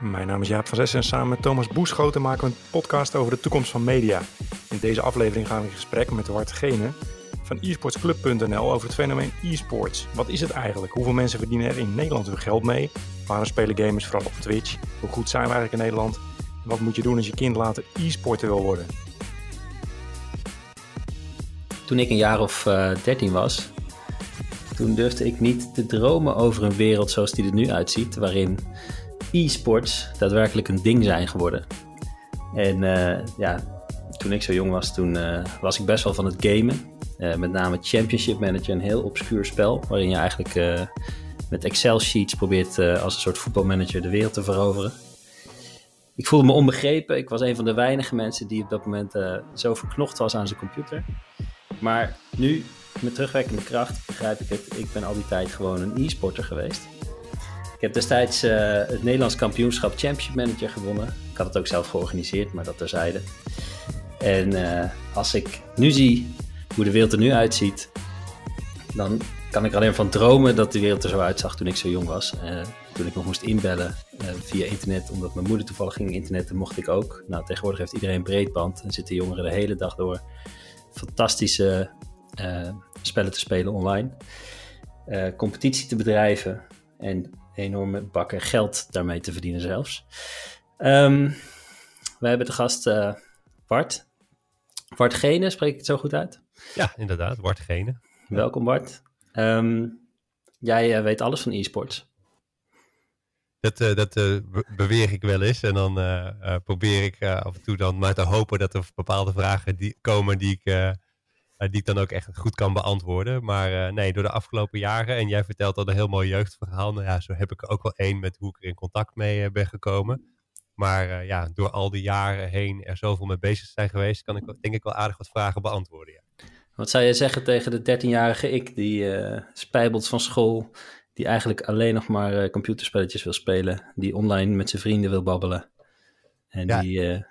Mijn naam is Jaap van Zessen en samen met Thomas Boeschoten maken we een podcast over de toekomst van media. In deze aflevering gaan we in gesprek met Wart Gene van esportsclub.nl over het fenomeen e-sports. Wat is het eigenlijk? Hoeveel mensen verdienen er in Nederland hun geld mee? Waarom spelen gamers vooral op Twitch? Hoe goed zijn we eigenlijk in Nederland? Wat moet je doen als je kind later e-sporter wil worden? Toen ik een jaar of uh, 13 was, toen durfde ik niet te dromen over een wereld zoals die er nu uitziet, waarin e-sports daadwerkelijk een ding zijn geworden. En uh, ja, toen ik zo jong was, toen uh, was ik best wel van het gamen. Uh, met name Championship Manager, een heel obscuur spel, waarin je eigenlijk met Excel-sheets probeert als een soort voetbalmanager de wereld te veroveren. Ik voelde me onbegrepen. Ik was een van de weinige mensen die op dat moment zo verknocht was aan zijn computer. Maar nu, met terugwerkende kracht, begrijp ik het. Ik ben al die tijd gewoon een e-sporter geweest. Ik heb destijds uh, het Nederlands kampioenschap Championship Manager gewonnen. Ik had het ook zelf georganiseerd, maar dat terzijde. En uh, als ik nu zie hoe de wereld er nu uitziet, dan kan ik alleen van dromen dat de wereld er zo uitzag toen ik zo jong was. Uh, toen ik nog moest inbellen via internet, omdat mijn moeder toevallig ging internetten, mocht ik ook. Nou, tegenwoordig heeft iedereen breedband en zitten jongeren de hele dag door fantastische spellen te spelen online. competitie te bedrijven en enorme bakken geld daarmee te verdienen zelfs. Um, we hebben de gast uh, Bart. Bart Gene, spreek ik het zo goed uit? Ja, inderdaad, Bart Gene. Welkom Bart. Um, jij uh, weet alles van e-sports. Dat, uh, dat beweer ik wel eens en dan probeer ik af en toe dan maar te hopen dat er bepaalde vragen die komen die ik die ik dan ook echt goed kan beantwoorden. Maar uh, nee, door de afgelopen jaren, en jij vertelt al een heel mooi jeugdverhaal. Nou ja, zo heb ik er ook wel één met hoe ik er in contact mee uh, ben gekomen. Maar ja, door al die jaren heen er zoveel mee bezig zijn geweest, kan ik denk ik wel aardig wat vragen beantwoorden. Ja. Wat zou je zeggen tegen de 13-jarige ik, die spijbelt van school, die eigenlijk alleen nog maar computerspelletjes wil spelen, die online met zijn vrienden wil babbelen? En ja. die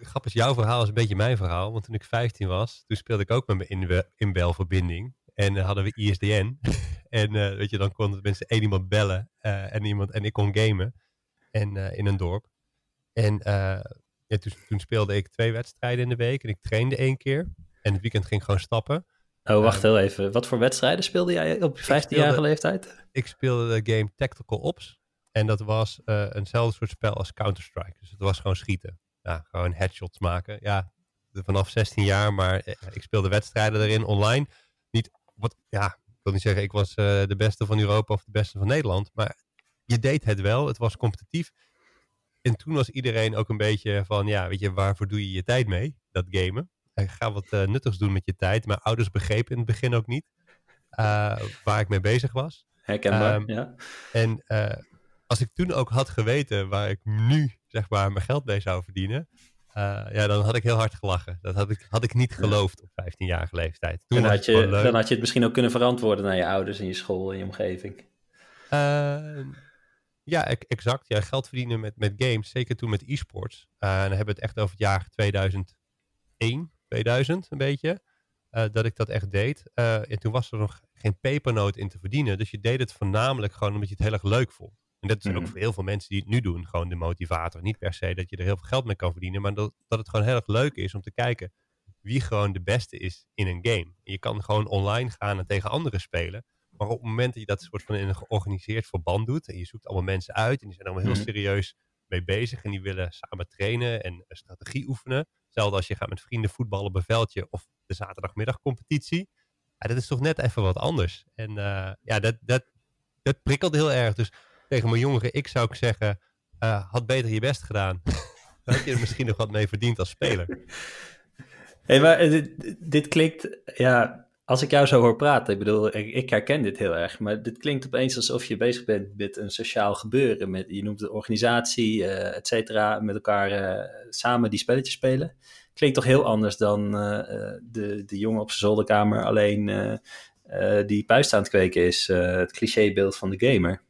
grappig is, jouw verhaal is een beetje mijn verhaal. Want toen ik 15 was, toen speelde ik ook met mijn inbelverbinding. En uh, hadden we ISDN. en uh, weet je, dan konden mensen één iemand bellen uh, en, iemand, en ik kon gamen. En in een dorp. En ja, toen, toen, speelde ik twee wedstrijden in de week. En ik trainde één keer. En het weekend ging ik gewoon stappen. Oh, wacht heel even. Wat voor wedstrijden speelde jij op je 15-jarige leeftijd? Ik speelde de game Tactical Ops. En dat was eenzelfde soort spel als Counter-Strike. Dus het was gewoon schieten ja, gewoon headshots maken. Ja, vanaf 16 jaar, maar eh, ik speelde wedstrijden erin online. Niet, wat, ja, ik wil niet zeggen, ik was uh, de beste van Europa of de beste van Nederland, maar je deed het wel. Het was competitief. En toen was iedereen ook een beetje van, ja, weet je, waarvoor doe je je tijd mee? Dat gamen. Ik ga wat uh, nuttigs doen met je tijd. Mijn ouders begrepen in het begin ook niet uh, waar ik mee bezig was. Herkenbaar, um, ja. En als ik toen ook had geweten waar ik nu zeg maar mijn geld mee zou verdienen, uh, ja, dan had ik heel hard gelachen. Dat had ik, had ik niet geloofd op 15-jarige leeftijd. Toen had je, dan had je het misschien ook kunnen verantwoorden naar je ouders en je school en je omgeving. Uh, ja, exact. Ja, geld verdienen met, met games, zeker toen met e-sports. Uh, en dan hebben we het echt over het jaar 2001, 2000 een beetje. dat ik dat echt deed. en toen was er nog geen pepernoot in te verdienen. Dus je deed het voornamelijk gewoon omdat je het heel erg leuk vond. En dat is ook mhm. voor heel veel mensen die het nu doen, gewoon de motivator. Niet per se dat je er heel veel geld mee kan verdienen, maar dat, dat het gewoon heel erg leuk is om te kijken wie gewoon de beste is in een game. je kan gewoon online gaan en tegen anderen spelen. Maar op het moment dat je dat soort van in een georganiseerd verband doet en je zoekt allemaal mensen uit en die zijn allemaal heel mhm. serieus mee bezig en die willen samen trainen en strategie oefenen. Hetzelfde als je gaat met vrienden voetballen op een veldje of de zaterdagmiddagcompetitie. Ja, dat is toch net even wat anders. En uh, ja, dat, dat, dat prikkelt heel erg. Dus tegen mijn jongere ik zou ik zeggen, uh, had beter je best gedaan. Dan had je er misschien nog wat mee verdiend als speler. Hey, maar eh, dit, dit, klinkt, ja, als ik jou zo hoor praten, ik bedoel, ik, herken dit heel erg, maar dit klinkt opeens alsof je bezig bent met een sociaal gebeuren. Met, je noemt de organisatie, uh, et cetera, met elkaar uh, samen die spelletjes spelen. Klinkt toch heel anders dan de, de jongen op zijn zolderkamer alleen die puist aan het kweken is. het clichébeeld van de gamer.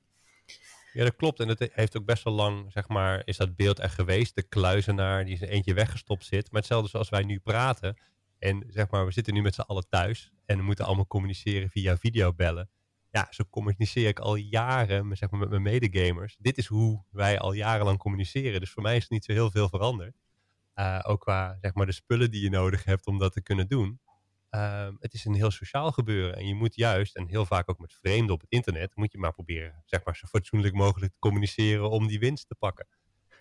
Ja, dat klopt. En het heeft ook best wel lang, zeg maar, is dat beeld er geweest. De kluizenaar die zijn eentje weggestopt zit. Maar hetzelfde zoals wij nu praten. En zeg maar, we zitten nu met z'n allen thuis. En we moeten allemaal communiceren via videobellen. ja, zo communiceer ik al jaren zeg maar, met mijn medegamers. Dit is hoe wij al jarenlang communiceren. Dus voor mij is het niet zo heel veel veranderd. Uh, ook qua zeg maar, de spullen die je nodig hebt om dat te kunnen doen. Uh, het is een heel sociaal gebeuren. En je moet juist, en heel vaak ook met vreemden op het internet, moet je maar proberen zeg maar, zo fatsoenlijk mogelijk te communiceren om die winst te pakken.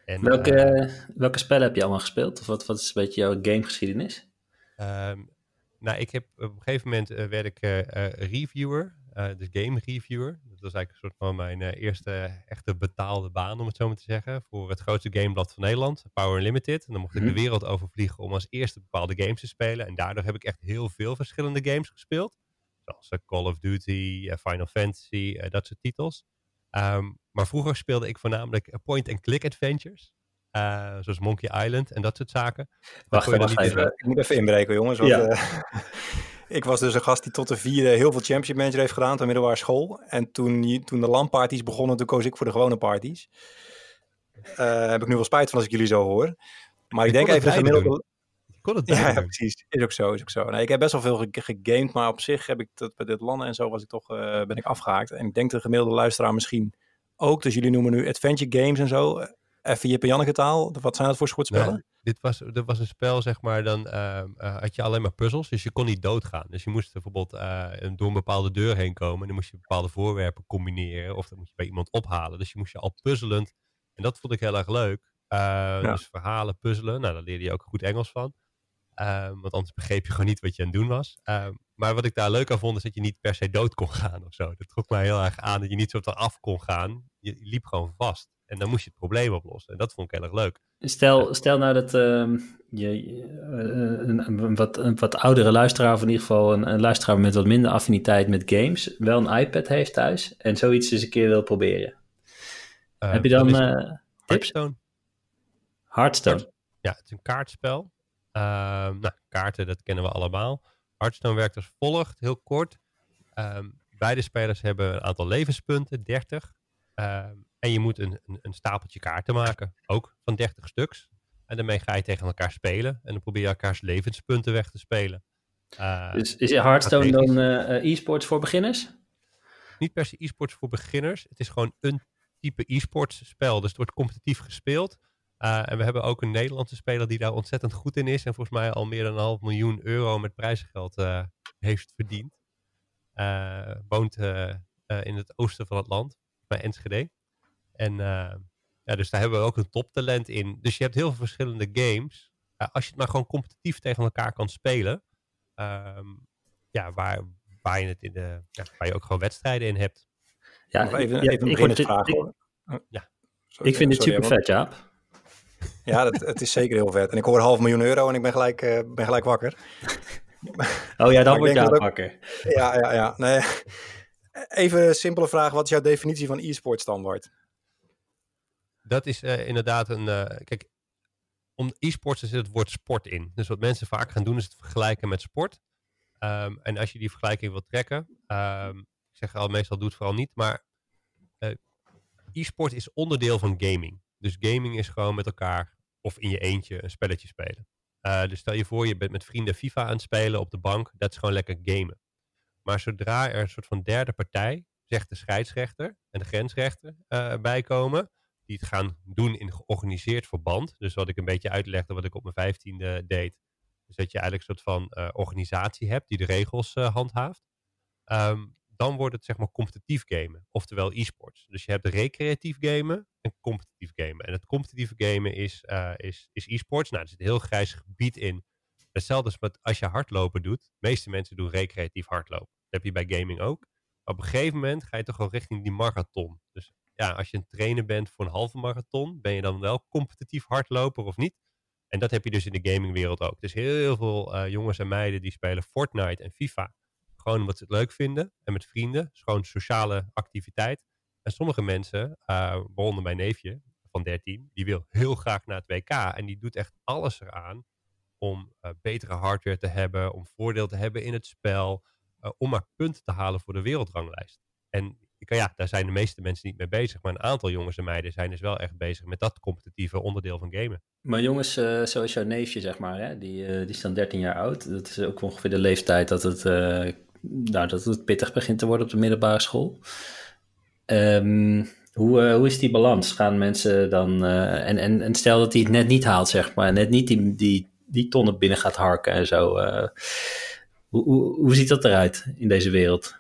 En, welke, uh, welke spellen heb je allemaal gespeeld? Of wat, wat is een beetje jouw gamegeschiedenis? Um, nou, ik heb op een gegeven moment uh, werd ik uh, reviewer, dus game reviewer. Dat was eigenlijk een soort van mijn eerste echte betaalde baan, om het zo maar te zeggen, voor het grootste gameblad van Nederland, Power Unlimited. En dan mocht ik de mhm. wereld overvliegen om als eerste bepaalde games te spelen. En daardoor heb ik echt heel veel verschillende games gespeeld. Zoals Call of Duty, Final Fantasy, dat soort titels. Um, maar vroeger speelde ik voornamelijk point-and-click adventures. Uh, zoals Monkey Island en dat soort zaken. Wacht, wacht even. Ik moet even inbreken, jongens. Want, ja. uh, ik was dus een gast die tot de vierde heel veel championship manager heeft gedaan op middelbare school. En toen, toen de landparties begonnen, toen koos ik voor de gewone parties. Uh, heb ik nu wel spijt van als ik jullie zo hoor. Maar ik, ik denk even de gemiddelde... Kon het ja, ja, precies. Is ook zo, is ook zo. Nee, ik heb best wel veel gegamed, maar op zich heb ik dat bij dit landen en zo was ik toch, ben ik afgehaakt. En ik denk de gemiddelde luisteraar misschien ook. Dus jullie noemen nu adventure games en zo even Jip en Janneke taal. Wat zijn dat voor soort spellen? Nee, dit was, dit was een spel, zeg maar, dan uh, uh, had je alleen maar puzzels. Dus je kon niet doodgaan. Dus je moest bijvoorbeeld uh, door een bepaalde deur heen komen. En dan moest je bepaalde voorwerpen combineren. Of dan moest je bij iemand ophalen. Dus je moest je al puzzelend. En dat vond ik heel erg leuk. Ja. Dus verhalen, puzzelen. Nou, daar leerde je ook goed Engels van. Ehm, want anders begreep je gewoon niet wat je aan het doen was. Ehm, maar wat ik daar leuk aan vond, is dat je niet per se dood kon gaan of zo. Dat trok mij heel erg aan dat je niet zo af kon gaan. Je liep gewoon vast. En dan moest je het probleem oplossen. En dat vond ik heel erg leuk. Stel, stel nou dat uh, je uh, een, een, wat, een wat oudere luisteraar, of in ieder geval een, een, luisteraar met wat minder affiniteit met games, wel een iPad heeft thuis en zoiets eens een keer wil proberen. Uh, Heb je dan? Hearthstone. Hearthstone. Ja, het is een kaartspel. Ehm, nou, kaarten, dat kennen we allemaal. Hearthstone werkt als volgt, heel kort. Um, beide spelers hebben een aantal levenspunten, 30. Um, en je moet een, een, een, stapeltje kaarten maken, ook van 30 stuks. En daarmee ga je tegen elkaar spelen. En dan probeer je elkaars levenspunten weg te spelen. Uh, dus is Hearthstone dan uh, e-sports voor beginners? Niet per se e-sports voor beginners. Het is gewoon een type e-sports spel. Dus het wordt competitief gespeeld. Uh, en we hebben ook een Nederlandse speler die daar ontzettend goed in is. En volgens mij al meer dan een half miljoen euro met prijzengeld heeft verdiend. woont in het oosten van het land, bij Enschede. En uh, ja, dus daar hebben we ook een toptalent in. Dus je hebt heel veel verschillende games. Uh, als je het maar gewoon competitief tegen elkaar kan spelen. Um, ja, waar, waar, je het in de, ja, waar je ook gewoon wedstrijden in hebt. Ja, even, ja, even een vraag hoor. Ja. Sorry, ik vind het super vet, Jaap. Ja, dat, het is zeker heel vet. En ik hoor half miljoen euro en ik ben gelijk, uh, ben gelijk wakker. Oh ja, dan word je wakker. Ja, ja, ja. Nee. Even een simpele vraag. Wat is jouw definitie van e-sport standaard? Dat is uh, inderdaad een. Uh, kijk, om e-sports zit het woord sport in. Dus wat mensen vaak gaan doen is het vergelijken met sport. Um, en als je die vergelijking wilt trekken, um, ik zeg al meestal doe het vooral niet, maar uh, e-sport is onderdeel van gaming. Dus gaming is gewoon met elkaar of in je eentje een spelletje spelen. dus stel je voor, je bent met vrienden FIFA aan het spelen op de bank, dat is gewoon lekker gamen. Maar zodra er een soort van derde partij, zegt de scheidsrechter en de grensrechter, bij komen, die het gaan doen in georganiseerd verband. Dus wat ik een beetje uitlegde wat ik op mijn vijftiende deed. Dus dat je eigenlijk een soort van uh, organisatie hebt die de regels uh, handhaaft. Um, dan wordt het zeg maar competitief gamen, oftewel e-sports. Dus je hebt recreatief gamen en competitief gamen. En het competitieve gamen is, uh, is, is e-sports. Nou, er zit een heel grijs gebied in. Hetzelfde als als je hardlopen doet. De meeste mensen doen recreatief hardlopen. Dat heb je bij gaming ook. Maar op een gegeven moment ga je toch wel richting die marathon. Dus ja, als je een trainer bent voor een halve marathon, ben je dan wel competitief hardloper of niet? En dat heb je dus in de gamingwereld ook. Dus heel veel uh, jongens en meiden die spelen Fortnite en FIFA. Gewoon omdat ze het leuk vinden. En met vrienden. Gewoon sociale activiteit. En sommige mensen, uh, waaronder mijn neefje van 13, die wil heel graag naar het WK. En die doet echt alles eraan om uh, betere hardware te hebben, om voordeel te hebben in het spel, om maar punten te halen voor de wereldranglijst. En ja, daar zijn de meeste mensen niet mee bezig. Maar een aantal jongens en meiden zijn dus wel echt bezig met dat competitieve onderdeel van gamen. Maar jongens, uh, zoals jouw neefje, zeg maar, hè, die, uh, die is dan 13 jaar oud. Dat is ook ongeveer de leeftijd dat het uh, nou, dat het pittig begint te worden op de middelbare school. Ehm, hoe, hoe is die balans? Gaan mensen dan. En, en, en stel dat hij het net niet haalt, zeg maar. Net niet die, die, die tonnen binnen gaat harken en zo. Hoe, hoe, hoe ziet dat eruit in deze wereld?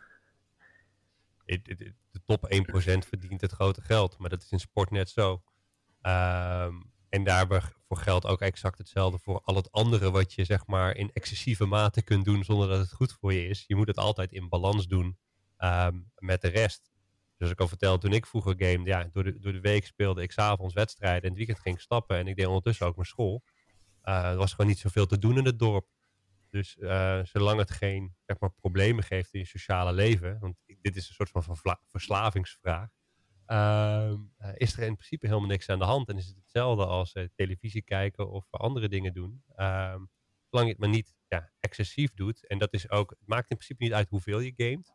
De top 1% verdient het grote geld, maar dat is in sport net zo. Um, en daarvoor geldt ook exact hetzelfde voor al het andere wat je zeg maar in excessieve mate kunt doen zonder dat het goed voor je is. Je moet het altijd in balans doen um, met de rest. Dus ik al vertelde, toen ik vroeger gamede, ja, door de, door de week speelde ik s'avonds wedstrijden en het weekend ging ik stappen en ik deed ondertussen ook mijn school. Er was gewoon niet zoveel te doen in het dorp. Dus uh, zolang het geen zeg maar, problemen geeft in je sociale leven, want dit is een soort van verslavingsvraag, uh, is er in principe helemaal niks aan de hand. En is het hetzelfde als uh, televisie kijken of andere dingen doen. Uh, zolang je het maar niet ja, excessief doet. En dat is ook, het maakt in principe niet uit hoeveel je gamet.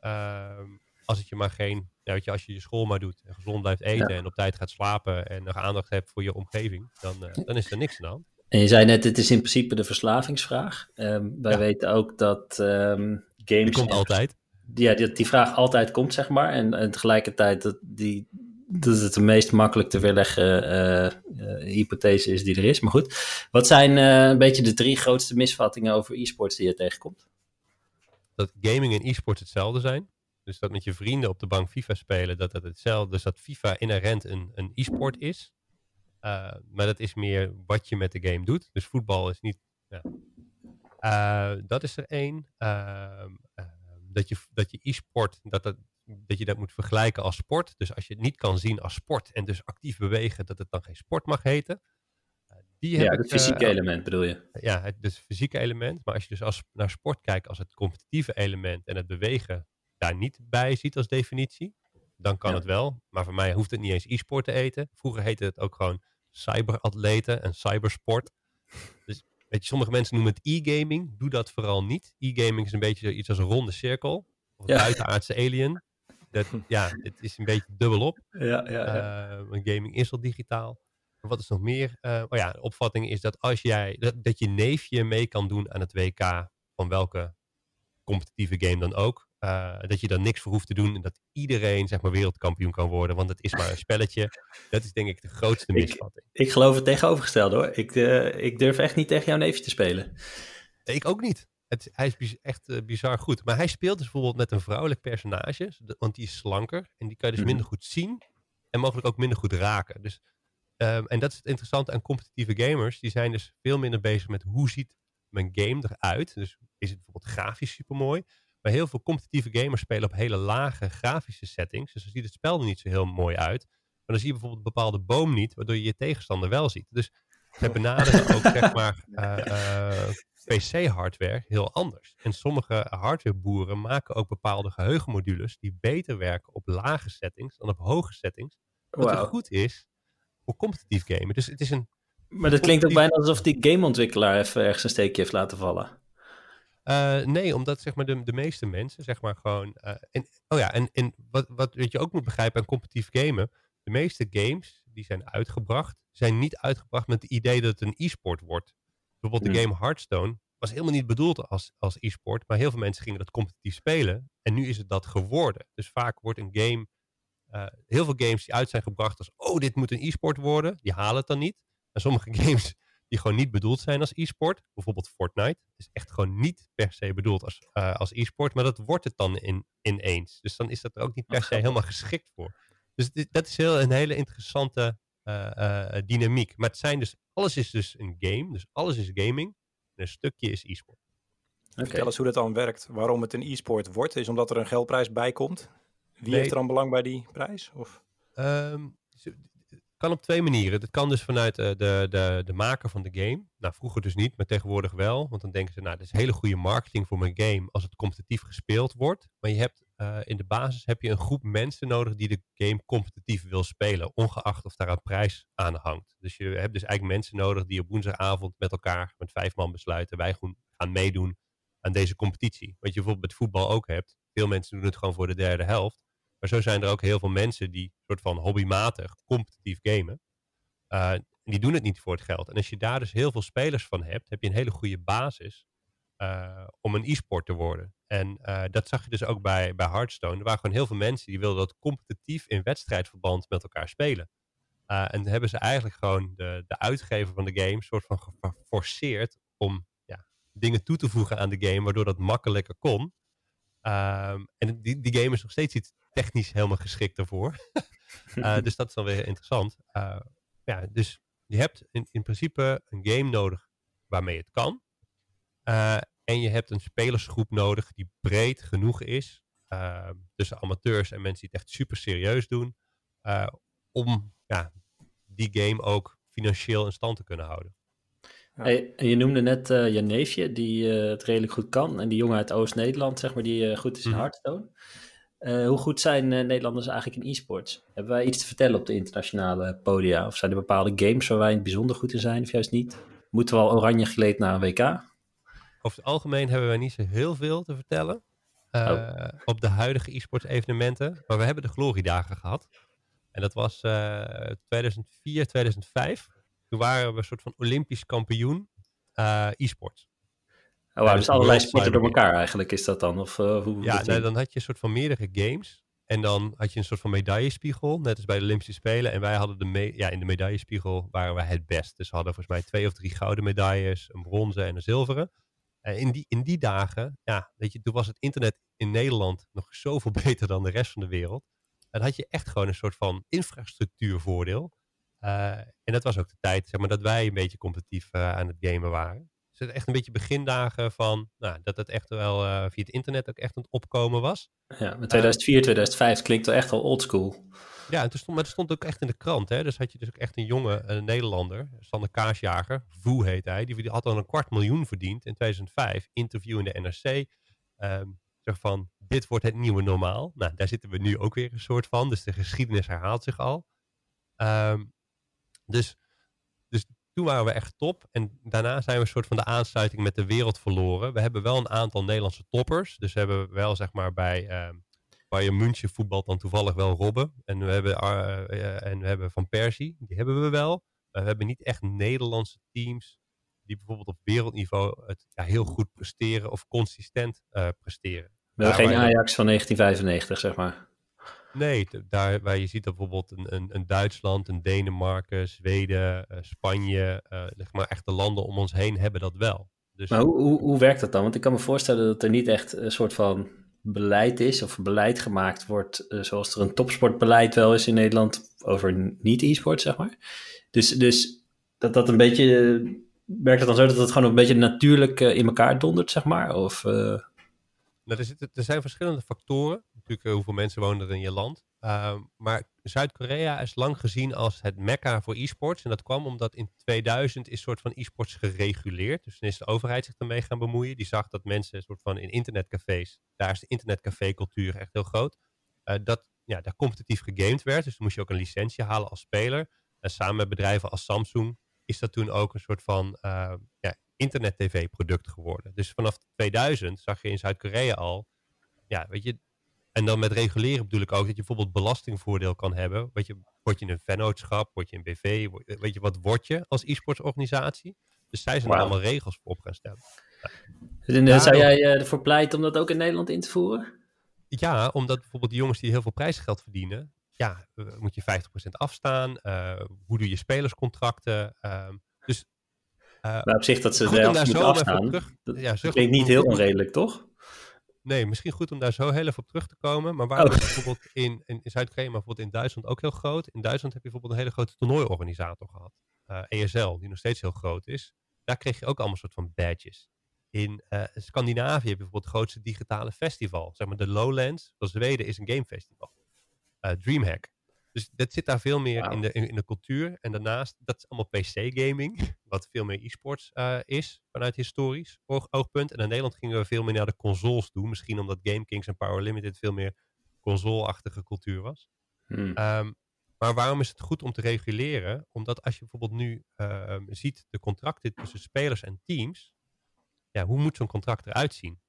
Ehm, als het je maar geen, ja, weet je, als je je school maar doet en gezond blijft eten en op tijd gaat slapen en nog aandacht hebt voor je omgeving, dan, eh, dan is er niks aan de hand. En je zei net, het is in principe de verslavingsvraag. Um, wij ja. weten ook dat um, games... Die komt altijd ja, die, die vraag altijd komt, zeg maar. En, en tegelijkertijd dat, die, dat het de meest makkelijk te weerleggen uh, uh, hypothese is die er is. Maar goed, wat zijn uh, een beetje de drie grootste misvattingen over e-sports die je tegenkomt? Dat gaming en e-sports hetzelfde zijn. Dus dat met je vrienden op de bank FIFA spelen, dat dat hetzelfde Dus dat FIFA inherent een, een e-sport is. maar dat is meer wat je met de game doet. Dus voetbal is niet... Ja. dat is er één. Dat je dat je e-sport, dat, dat, dat je dat moet vergelijken als sport. Dus als je het niet kan zien als sport en dus actief bewegen, dat het dan geen sport mag heten. Eh, die ja, het fysieke uh, element bedoel je? Ja, het dus fysieke element. Maar als je dus als, naar sport kijkt als het competitieve element en het bewegen daar niet bij ziet als definitie, dan kan ja. het wel. Maar voor mij hoeft het niet eens e-sport te eten. Vroeger heette het ook gewoon cyberatleten en cybersport. Weet je, sommige mensen noemen het e-gaming. Doe dat vooral niet. E-gaming is een beetje iets als een ronde cirkel. Of een ja. buitenaardse alien. Dat, ja, het is een beetje dubbelop. Ja, ja, ja. Uh, gaming is al digitaal. Wat is nog meer? Uh, oh ja, de opvatting is dat als jij dat, dat je neefje mee kan doen aan het WK van welke competitieve game dan ook. Uh, dat je daar niks voor hoeft te doen en dat iedereen zeg maar wereldkampioen kan worden, want het is maar een spelletje. Dat is denk ik de grootste misvatting. Ik, ik geloof het tegenovergestelde hoor. Ik, uh, ik durf echt niet tegen jouw neefje te spelen. Ik ook niet. Het, hij is echt uh, bizar goed. Maar hij speelt dus bijvoorbeeld met een vrouwelijk personage, want die is slanker en die kan je dus minder goed zien en mogelijk ook minder goed raken. Dus, um, en dat is het interessante aan competitieve gamers. Die zijn dus veel minder bezig met hoe ziet mijn game eruit. Dus is het bijvoorbeeld grafisch supermooi. Maar heel veel competitieve gamers spelen op hele lage grafische settings. Dus dan ziet het spel er niet zo heel mooi uit. Maar dan zie je bijvoorbeeld een bepaalde boom niet, waardoor je je tegenstander wel ziet. Dus ze benaderen ook zeg maar uh, uh, PC-hardware heel anders. En sommige hardwareboeren maken ook bepaalde geheugenmodules die beter werken op lage settings dan op hoge settings. Wat wow. goed is voor competitief gamen. Dus het is een. Maar dat klinkt ook bijna alsof die gameontwikkelaar even ergens een steekje heeft laten vallen. Uh, nee, omdat zeg maar de, de meeste mensen zeg maar gewoon... Uh, en, oh ja, en, en wat, wat, wat je ook moet begrijpen aan competitief gamen... De meeste games die zijn uitgebracht, zijn niet uitgebracht met het idee dat het een e-sport wordt. Bijvoorbeeld de game Hearthstone was helemaal niet bedoeld als, als e-sport, maar heel veel mensen gingen dat competitief spelen. En nu is het dat geworden. Dus vaak wordt een game, uh, heel veel games die uit zijn gebracht als, oh, dit moet een e-sport worden, die halen het dan niet. En sommige games die gewoon niet bedoeld zijn als e-sport. Bijvoorbeeld Fortnite is echt gewoon niet per se bedoeld als, uh, als e-sport, maar dat wordt het dan in, ineens. Dus dan is dat er ook niet per se helemaal geschikt voor. Dus dit, dat is heel, een hele interessante uh, uh, dynamiek. Maar het zijn dus, alles is dus een game, dus alles is gaming. En een stukje is e-sport. Okay. Vertel eens hoe dat dan werkt. Waarom het een e-sport wordt, is omdat er een geldprijs bij komt. Wie nee. heeft er dan belang bij die prijs? Of? Um, kan op twee manieren. Dat kan dus vanuit uh, de, de, de maker van de game. Nou, vroeger dus niet, maar tegenwoordig wel. Want dan denken ze, nou, dat is hele goede marketing voor mijn game als het competitief gespeeld wordt. Maar je hebt uh, in de basis heb je een groep mensen nodig die de game competitief wil spelen, ongeacht of daar een prijs aan hangt. Dus je hebt dus eigenlijk mensen nodig die op woensdagavond met elkaar, met vijf man besluiten, wij gaan meedoen aan deze competitie. Wat je bijvoorbeeld met voetbal ook hebt. Veel mensen doen het gewoon voor de derde helft. Maar zo zijn er ook heel veel mensen die soort van hobbymatig competitief gamen. Uh, die doen het niet voor het geld. En als je daar dus heel veel spelers van hebt, heb je een hele goede basis uh, om een e-sport te worden. En dat zag je dus ook bij, bij Hearthstone. Er waren gewoon heel veel mensen die wilden dat competitief in wedstrijdverband met elkaar spelen. en hebben ze eigenlijk gewoon de, de uitgever van de game soort van geforceerd om ja, dingen toe te voegen aan de game, waardoor dat makkelijker kon. Ehm, en die, die game is nog steeds iets technisch helemaal geschikt daarvoor. uh, dus dat is dan weer interessant. Uh, ja, dus je hebt in, in principe een game nodig waarmee het kan. Uh, en je hebt een spelersgroep nodig die breed genoeg is. Ehm, tussen amateurs en mensen die het echt super serieus doen. om ja, die game ook financieel in stand te kunnen houden. Hey, je noemde net uh, je neefje, die uh, het redelijk goed kan. En die jongen uit Oost-Nederland, zeg maar, die uh, goed is in mm Hearthstone. hoe goed zijn Nederlanders eigenlijk in e-sports? Hebben wij iets te vertellen op de internationale podia? Of zijn er bepaalde games waar wij in het bijzonder goed in zijn, of juist niet? Moeten we al oranje geleed naar een WK? Over het algemeen hebben wij niet zo heel veel te vertellen. Oh. Op de huidige e-sports evenementen. Maar we hebben de gloriedagen gehad. En dat was 2004, 2005. Toen waren we een soort van Olympisch kampioen uh, Oh, wow, dus allerlei sporten door elkaar eigenlijk is dat dan? Of, uh, hoe, ja, nee, dan had je een soort van meerdere games. En dan had je een soort van medaillespiegel, net als bij de Olympische Spelen. En wij hadden de me ja, in de medaillespiegel waren wij het best. Dus we hadden volgens mij twee of drie gouden medailles, een bronzen en een zilveren. En in die, in die dagen, ja, weet je, toen was het internet in Nederland nog zoveel beter dan de rest van de wereld. En had je echt gewoon een soort van infrastructuurvoordeel. Uh, en dat was ook de tijd zeg maar, dat wij een beetje competitief uh, aan het gamen waren. Dus het echt een beetje begindagen van nou, dat het echt wel uh, via het internet ook echt aan het opkomen was. Ja, met 2004, 2005 klinkt wel echt al oldschool. Ja, toen stond, maar het stond ook echt in de krant. Hè? Dus had je dus ook echt een jonge een Nederlander, Sander Kaasjager, Voe heet hij, die had al een kwart miljoen verdiend in 2005. Interview in de NRC. Um, ehm, zeg van, dit wordt het nieuwe normaal. Nou, daar zitten we nu ook weer een soort van. Dus de geschiedenis herhaalt zich al. Um, dus, toen waren we echt top. En daarna zijn we een soort van de aansluiting met de wereld verloren. We hebben wel een aantal Nederlandse toppers. Dus we hebben wel zeg maar bij uh, Bayern München voetbal dan toevallig wel Robben. En we hebben, uh, en we hebben Van Persie. Die hebben we wel. Maar we hebben niet echt Nederlandse teams die bijvoorbeeld op wereldniveau het ja, heel goed presteren of consistent uh, presteren. We hebben geen Ajax van 1995, zeg maar. Nee, daar waar je ziet dat bijvoorbeeld een, een, een Duitsland, een Denemarken, Zweden, uh, Spanje, uh, zeg maar echt de landen om ons heen hebben dat wel. Dus... Maar hoe, hoe, hoe werkt dat dan? Want ik kan me voorstellen dat er niet echt een soort van beleid is of beleid gemaakt wordt, uh, zoals er een topsportbeleid wel is in Nederland over niet-e-sport, zeg maar. Dus, dus dat dat een beetje, werkt het dan zo dat het gewoon een beetje natuurlijk in elkaar dondert, zeg maar? Of... Nou, er, zitten, er zijn verschillende factoren. Uh, hoeveel mensen wonen er in je land. Uh, maar Zuid-Korea is lang gezien als het mekka voor e-sports. En dat kwam omdat in 2000 is soort van e-sports gereguleerd. Dus toen is de overheid zich ermee gaan bemoeien. Die zag dat mensen soort van in internetcafés, daar is de internetcafé-cultuur echt heel groot. Uh, dat ja, daar competitief gegamed werd. Dus dan moest je ook een licentie halen als speler. En samen met bedrijven als Samsung is dat toen ook een soort van uh, ja, internet-tv-product geworden. Dus vanaf 2000 zag je in Zuid-Korea al, ja, weet je, en dan met reguleren bedoel ik ook dat je bijvoorbeeld belastingvoordeel kan hebben. Weet je, word je een vennootschap, word je een BV, weet je, wat word je als e-sportsorganisatie? Dus zij zijn er allemaal regels voor op gaan stellen. Nou, zou jij uh, ervoor pleiten om dat ook in Nederland in te voeren? Ja, omdat bijvoorbeeld die jongens die heel veel prijsgeld verdienen, ja, moet je 50% afstaan. Uh, hoe doe je spelerscontracten? Uh, dus uh, maar op zich dat ze er moeten afstaan, terug, dat ja, klinkt niet heel onredelijk, toch? Nee, misschien goed om daar zo heel even op terug te komen. Maar waar oh. bijvoorbeeld in, in, Zuid-Korea, maar bijvoorbeeld in Duitsland ook heel groot. In Duitsland heb je bijvoorbeeld een hele grote toernooiorganisator gehad. Uh, eh, ESL, die nog steeds heel groot is. Daar kreeg je ook allemaal soort van badges. In uh, Scandinavië heb je bijvoorbeeld het grootste digitale festival. Zeg maar de Lowlands van Zweden is een gamefestival. Uh, Dreamhack. Dus dat zit daar veel meer in, de, in, de cultuur. En daarnaast, dat is allemaal PC-gaming, wat veel meer e-sports uh, is vanuit historisch oog, oogpunt. En in Nederland gingen we veel meer naar de consoles doen. Misschien omdat GameKings en Power Limited veel meer console-achtige cultuur was. Hmm. Um, maar waarom is het goed om te reguleren? Omdat als je bijvoorbeeld nu uh, ziet de contracten tussen spelers en teams. Ja, hoe moet zo'n contract eruit zien?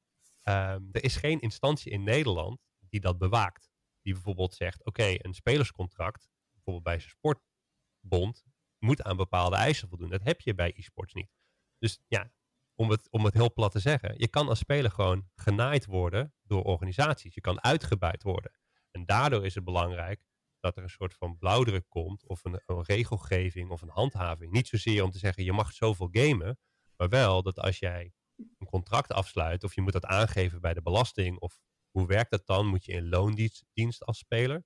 Um, er is geen instantie in Nederland die dat bewaakt die bijvoorbeeld zegt: oké, een spelerscontract, bijvoorbeeld bij zijn sportbond, moet aan bepaalde eisen voldoen. Dat heb je bij e-sports niet. Dus ja, om het, om het heel plat te zeggen. Je kan als speler gewoon genaaid worden door organisaties. Je kan uitgebuit worden. En daardoor is het belangrijk dat er een soort van blauwdruk komt, of een, een regelgeving of een handhaving. Niet zozeer om te zeggen je mag zoveel gamen, maar wel dat als jij een contract afsluit, of je moet dat aangeven bij de belasting, of hoe werkt dat dan? Moet je in loondienst als speler?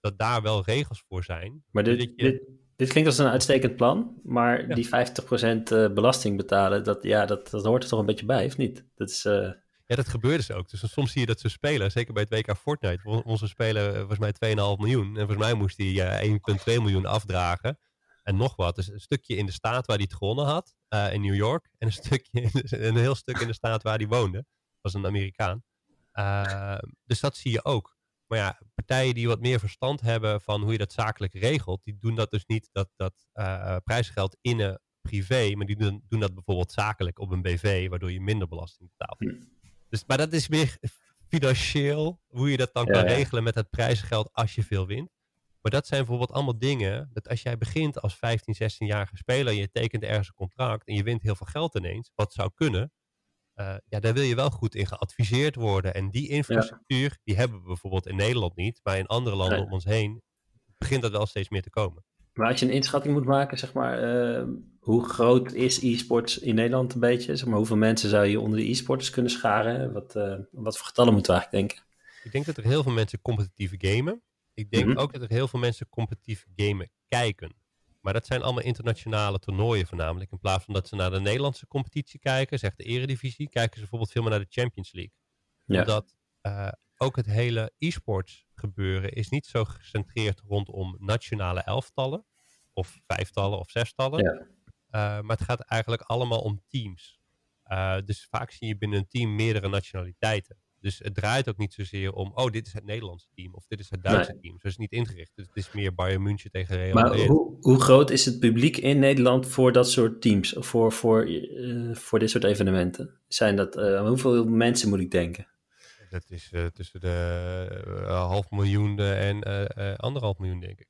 Dat daar wel regels voor zijn. Maar dit, je... dit, dit, klinkt als een uitstekend plan, maar die 50% eh, belasting betalen, dat, ja, dat, dat hoort er toch een beetje bij, of niet? Dat is... Uh... Ja, dat gebeurt dus ook. Dus soms zie je dat ze spelen, zeker bij het WK Fortnite. Onze speler, eh, volgens mij 2,5 miljoen. En volgens mij moest hij uh, 1,2 miljoen afdragen. En nog wat. Dus een stukje in de staat waar hij het gewonnen had, uh, in New York. En een, stukje, een heel stuk in de staat waar hij woonde. Dat was een Amerikaan. Uh, dus dat zie je ook. Maar ja, partijen die wat meer verstand hebben van hoe je dat zakelijk regelt, die doen dat dus niet dat, dat uh, prijsgeld innen privé, maar die doen, doen, dat bijvoorbeeld zakelijk op een BV, waardoor je minder belasting betaalt. Hm. Dus, maar dat is meer financieel, hoe je dat dan kan regelen met het prijsgeld als je veel wint. Maar dat zijn bijvoorbeeld allemaal dingen, dat als jij begint als 15, 16-jarige speler, je tekent ergens een contract en je wint heel veel geld ineens, wat zou kunnen, uh, ja, daar wil je wel goed in geadviseerd worden. En die infrastructuur, die hebben we bijvoorbeeld in Nederland niet, maar in andere landen om ons heen begint dat wel steeds meer te komen. Maar als je een inschatting moet maken, zeg maar, uh, hoe groot is e-sports in Nederland een beetje? Zeg maar, hoeveel mensen zou je onder de e-sporters kunnen scharen? Wat, uh, wat voor getallen moeten we eigenlijk denken? Ik denk dat er heel veel mensen competitieve gamen. Ik denk mm -hmm. ook dat er heel veel mensen competitief gamen kijken. Maar dat zijn allemaal internationale toernooien voornamelijk. In plaats van dat ze naar de Nederlandse competitie kijken, zegt de eredivisie, kijken ze bijvoorbeeld veel meer naar de Champions League. Ja. Omdat uh, ook het hele e-sports gebeuren is niet zo gecentreerd rondom nationale elftallen. Of vijftallen of zestallen. Ja. Uh, maar het gaat eigenlijk allemaal om teams. Uh, dus vaak zie je binnen een team meerdere nationaliteiten. Dus het draait ook niet zozeer om, oh, dit is het Nederlandse team of dit is het Duitse nee. team. Zo is het niet ingericht. Dus het is meer Bayern München tegen Real Maar hoe, hoe, groot is het publiek in Nederland voor dat soort teams, of voor, voor, uh, voor dit soort evenementen? Zijn dat, uh, hoeveel mensen moet ik denken? Dat is uh, tussen de half miljoen en anderhalf miljoen, denk ik.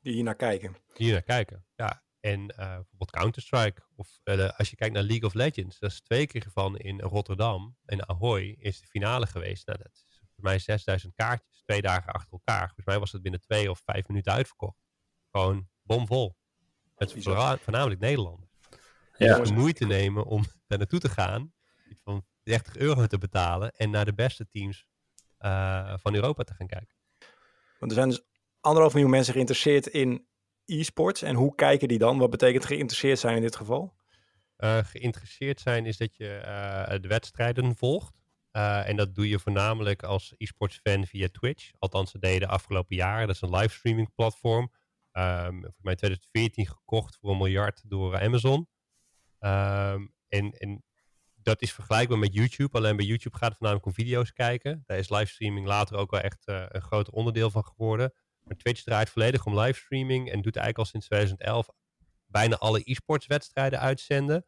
Die hier naar kijken. Die hier naar kijken, ja. En uh, bijvoorbeeld Counter-Strike. Of uh, als je kijkt naar League of Legends. Dat is twee keer van in Rotterdam. In Ahoy is de finale geweest. Nou, dat is voor mij 6000 kaartjes. Twee dagen achter elkaar. Volgens mij was het binnen twee of vijf minuten uitverkocht. Gewoon bomvol. Met voornamelijk Nederlanders. Ja. Dus de moeite nemen om daar naartoe te gaan. Iets van 30 euro te betalen. En naar de beste teams uh, van Europa te gaan kijken. Want er zijn dus anderhalf miljoen mensen geïnteresseerd in e-sports. En hoe kijken die dan? Wat betekent geïnteresseerd zijn in dit geval? Uh, geïnteresseerd zijn is dat je uh, de wedstrijden volgt. Uh, en dat doe je voornamelijk als e-sports fan via Twitch. Althans, dat deden de afgelopen jaren. Dat is een livestreaming platform. Um, volgens mij 2014 gekocht voor een miljard door Amazon. Um, en, en dat is vergelijkbaar met YouTube. Alleen bij YouTube gaat het voornamelijk om video's kijken. Daar is livestreaming later ook wel echt een groot onderdeel van geworden. Maar Twitch draait volledig om livestreaming en doet eigenlijk al sinds 2011 bijna alle e-sports wedstrijden uitzenden.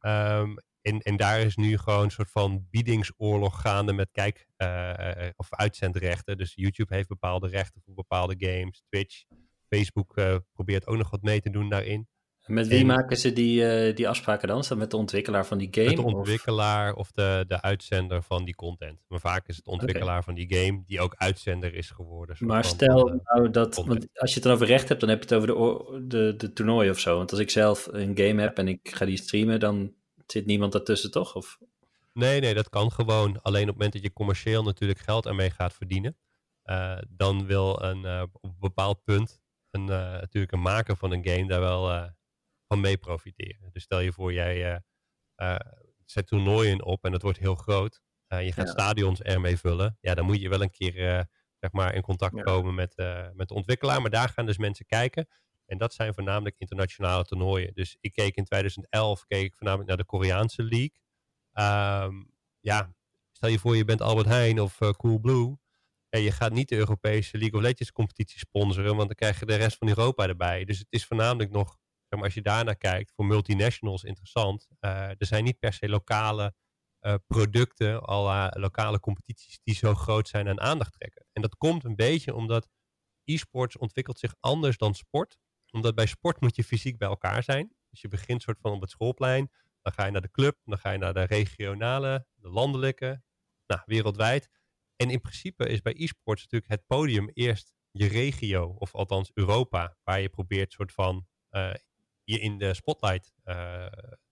Um, en, en daar is nu gewoon een soort van biedingsoorlog gaande met kijk- uh, of uitzendrechten. Dus YouTube heeft bepaalde rechten voor bepaalde games. Twitch, Facebook probeert ook nog wat mee te doen daarin. Met wie en, maken ze die, uh, die afspraken dan? Is dat met de ontwikkelaar van die game? Met de ontwikkelaar of, of de, de uitzender van die content. Maar vaak is het ontwikkelaar okay. van die game die ook uitzender is geworden. Maar stel van, nou dat, want als je het dan over recht hebt, dan heb je het over de, de, de toernooi of zo. Want als ik zelf een game heb en ik ga die streamen, dan zit niemand daartussen toch? Of? Nee, nee, dat kan gewoon. Alleen op het moment dat je commercieel natuurlijk geld ermee gaat verdienen, uh, dan wil een, uh, op een bepaald punt een, natuurlijk een maker van een game daar wel van mee profiteren. Dus stel je voor, jij uh, uh, zet toernooien op en het wordt heel groot. Uh, je gaat ja. stadions ermee vullen. Ja, dan moet je wel een keer zeg maar in contact ja. komen met, met de ontwikkelaar. Maar daar gaan dus mensen kijken. En dat zijn voornamelijk internationale toernooien. Dus ik keek in 2011 keek ik voornamelijk naar de Koreaanse League. Um, ja, stel je voor je bent Albert Heijn of Coolblue. En je gaat niet de Europese League of Legends competitie sponsoren, want dan krijg je de rest van Europa erbij. Dus het is voornamelijk nog maar als je daarnaar kijkt, voor multinationals interessant. Uh, er zijn niet per se lokale uh, producten, alle lokale competities die zo groot zijn en aandacht trekken. En dat komt een beetje omdat e-sports ontwikkelt zich anders dan sport. Omdat bij sport moet je fysiek bij elkaar zijn. Dus je begint soort van op het schoolplein. Dan ga je naar de club, dan ga je naar de regionale, de landelijke, nou, wereldwijd. En in principe is bij e-sports natuurlijk het podium eerst je regio, of althans Europa, waar je probeert soort van uh, je in de spotlight uh,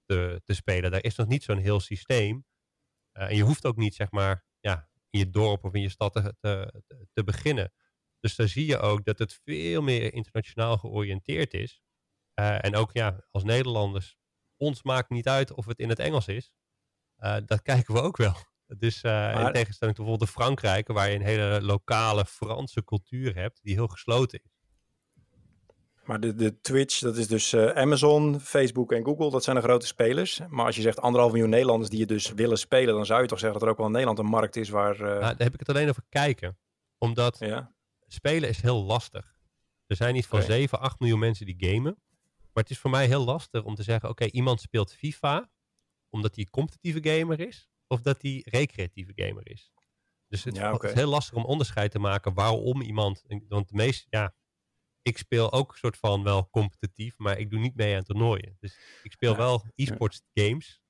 te, te, spelen. Daar is nog niet zo'n heel systeem. Uh, en je hoeft ook niet, zeg maar, ja, in je dorp of in je stad te, te, te beginnen. Dus daar zie je ook dat het veel meer internationaal georiënteerd is. en ook ja, als Nederlanders, ons maakt niet uit of het in het Engels is. dat kijken we ook wel. Dus maar... in tegenstelling tot bijvoorbeeld de Frankrijk, waar je een hele lokale Franse cultuur hebt, die heel gesloten is. Maar de, de Twitch, dat is dus uh, Amazon, Facebook en Google, dat zijn de grote spelers. Maar als je zegt anderhalf miljoen Nederlanders die je dus willen spelen, dan zou je toch zeggen dat er ook wel in Nederland een markt is waar... Uh... Nou, daar heb ik het alleen over kijken. Omdat ja. spelen is heel lastig. Er zijn niet van okay. 7, 8 miljoen mensen die gamen. Maar het is voor mij heel lastig om te zeggen, oké, okay, iemand speelt FIFA, omdat hij competitieve gamer is of dat hij recreatieve gamer is. Dus het, ja, okay. is heel lastig om onderscheid te maken waarom iemand. Want de meeste, ja, ik speel ook soort van wel competitief, maar ik doe niet mee aan toernooien. Dus ik speel ja. wel e-sports games,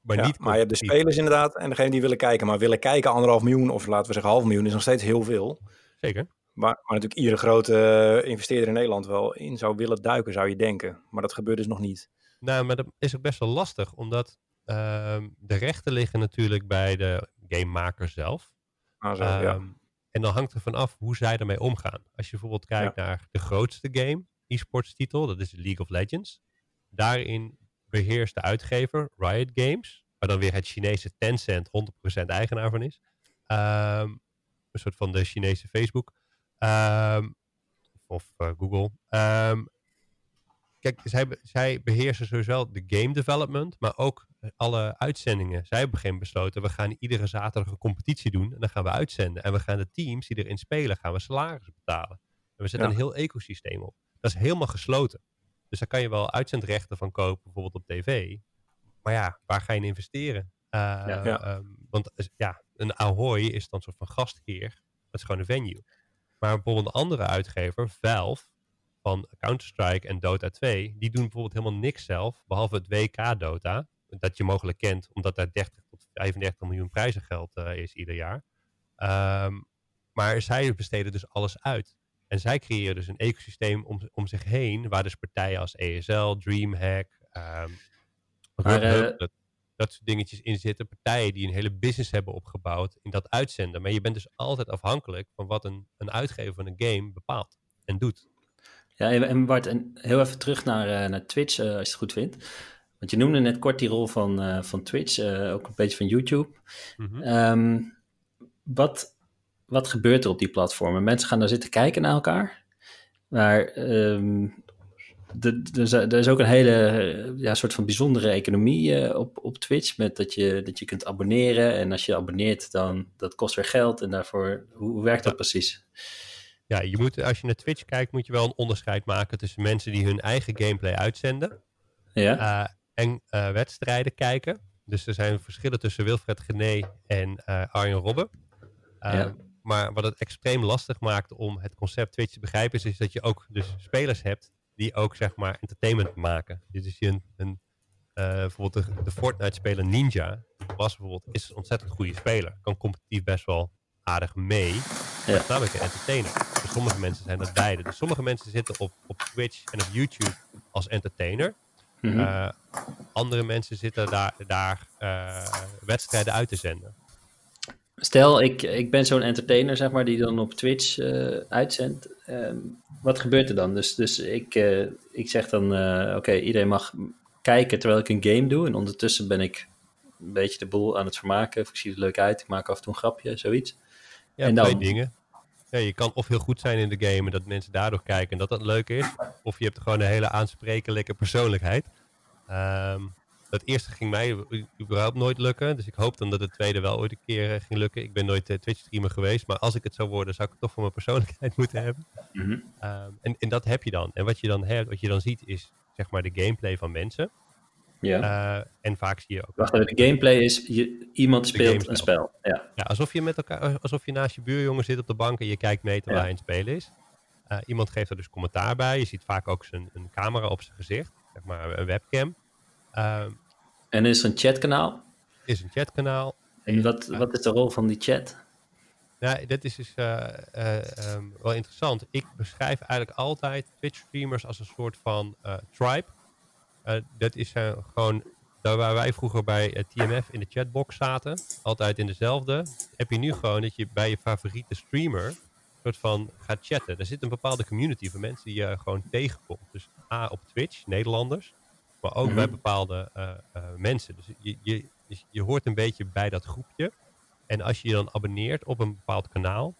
maar niet. Maar je hebt de spelers inderdaad en degene die willen kijken. Maar willen kijken anderhalf miljoen of laten we zeggen half miljoen is nog steeds heel veel. Zeker. Maar, maar natuurlijk iedere grote eh, investeerder in Nederland wel in zou willen duiken, zou je denken. Maar dat gebeurt dus nog niet. Nou, maar dat is ook best wel lastig, omdat Um, de rechten liggen natuurlijk bij de gamemaker zelf. Ah, zo, um, ja. En dan hangt er vanaf hoe zij ermee omgaan. Als je bijvoorbeeld kijkt ja. naar de grootste game, e-sports titel, dat is League of Legends. Daarin beheerst de uitgever Riot Games, waar dan weer het Chinese Tencent 100% eigenaar van is. Um, een soort van de Chinese Facebook. of uh, Google. Kijk, zij, zij beheersen sowieso de game development, maar ook alle uitzendingen. Zij hebben geen besloten, we gaan iedere zaterdag een competitie doen en dan gaan we uitzenden. En we gaan de teams die erin spelen, gaan we salaris betalen. En we zetten ja. een heel ecosysteem op. Dat is helemaal gesloten. Dus daar kan je wel uitzendrechten van kopen, bijvoorbeeld op tv. Maar ja, waar ga je in investeren? Uh, ja, ja. Um, want ja, een Ahoy is dan een soort van gastheer. Dat is gewoon een venue. Maar bijvoorbeeld een andere uitgever, Valve, van Counter-Strike en Dota 2, die doen bijvoorbeeld helemaal niks zelf, behalve het WK Dota dat je mogelijk kent, omdat daar 30 tot 35 miljoen prijzengeld uh, is ieder jaar. Um, maar zij besteden dus alles uit. En zij creëren dus een ecosysteem om, om zich heen, waar dus partijen als ESL, Dreamhack, um, maar, uh, dat, dat soort dingetjes in zitten. Partijen die een hele business hebben opgebouwd in dat uitzenden. Maar je bent dus altijd afhankelijk van wat een, een uitgever van een game bepaalt en doet. Ja, en Bart, en heel even terug naar, uh, naar Twitch, als je het goed vindt. Want je noemde net kort die rol van, uh, van Twitch, ook een beetje van YouTube. Mm -hmm. um, wat, wat gebeurt er op die platformen? Mensen gaan daar zitten kijken naar elkaar. Maar um, er is ook een hele ja, soort van bijzondere economie op, op Twitch. Met dat je, dat je kunt abonneren. En als je abonneert, dan dat kost weer geld. En daarvoor, hoe, hoe werkt dat precies? Ja, je moet, als je naar Twitch kijkt, moet je wel een onderscheid maken tussen mensen die hun eigen gameplay uitzenden. Ja en uh, wedstrijden kijken. Dus er zijn verschillen tussen Wilfred Gené en uh, Arjen Robben. Ja. Maar wat het extreem lastig maakt om het concept Twitch te begrijpen, is, is dat je ook dus spelers hebt die ook zeg maar entertainment maken. Dus is een, een bijvoorbeeld de, de Fortnite-speler Ninja was bijvoorbeeld is een ontzettend goede speler. Kan competitief best wel aardig mee. Ja. Namelijk een entertainer. Sommige mensen zijn dat beide. Dus sommige mensen zitten op, op Twitch en op YouTube als entertainer. Mm -hmm. uh, andere mensen zitten daar, daar uh, wedstrijden uit te zenden. Stel, ik, ik ben zo'n entertainer, zeg maar, die dan op Twitch uh, uitzendt. Um, wat gebeurt er dan? Dus, dus ik, ik zeg dan, oké, okay, iedereen mag kijken terwijl ik een game doe. En ondertussen ben ik een beetje de boel aan het vermaken. Of ik zie er leuk uit, ik maak af en toe een grapje, zoiets. Ja, en dan, twee dingen. Ja, je kan of heel goed zijn in de game en dat mensen daardoor kijken en dat dat leuk is. Of je hebt gewoon een hele aansprekelijke persoonlijkheid. Um, dat eerste ging mij überhaupt nooit lukken. Dus ik hoop dan dat het tweede wel ooit een keer uh, ging lukken. Ik ben nooit uh, Twitch-streamer geweest. Maar als ik het zou worden, zou ik het toch voor mijn persoonlijkheid moeten hebben. Mm -hmm. um, en, en dat heb je dan. En wat je dan hebt, wat je dan ziet, is zeg maar de gameplay van mensen. Ja. Uh, en vaak zie je ook. Wacht even, de gameplay is je, iemand speelt een spel. Ja. ja, alsof je met elkaar, alsof je naast je buurjongen zit op de bank en je kijkt mee terwijl ja. hij het spelen is. Uh, iemand geeft er dus commentaar bij. Je ziet vaak ook zijn een camera op zijn gezicht, zeg maar een webcam. Uh, en En er is een chatkanaal. is een chatkanaal. En wat, wat is de rol van die chat? Nou, dat is dus uh, uh, um, wel interessant. Ik beschrijf eigenlijk altijd Twitch-streamers als een soort van uh, tribe. Dat is gewoon daar waar wij vroeger bij TMF in de chatbox zaten, altijd in dezelfde, heb je nu gewoon dat je bij je favoriete streamer soort van gaat chatten. Er zit een bepaalde community van mensen die je gewoon tegenkomt. Dus A op Twitch, Nederlanders, maar ook bij bepaalde mensen. Dus je, je, dus je hoort een beetje bij dat groepje. En als je je dan abonneert op een bepaald kanaal,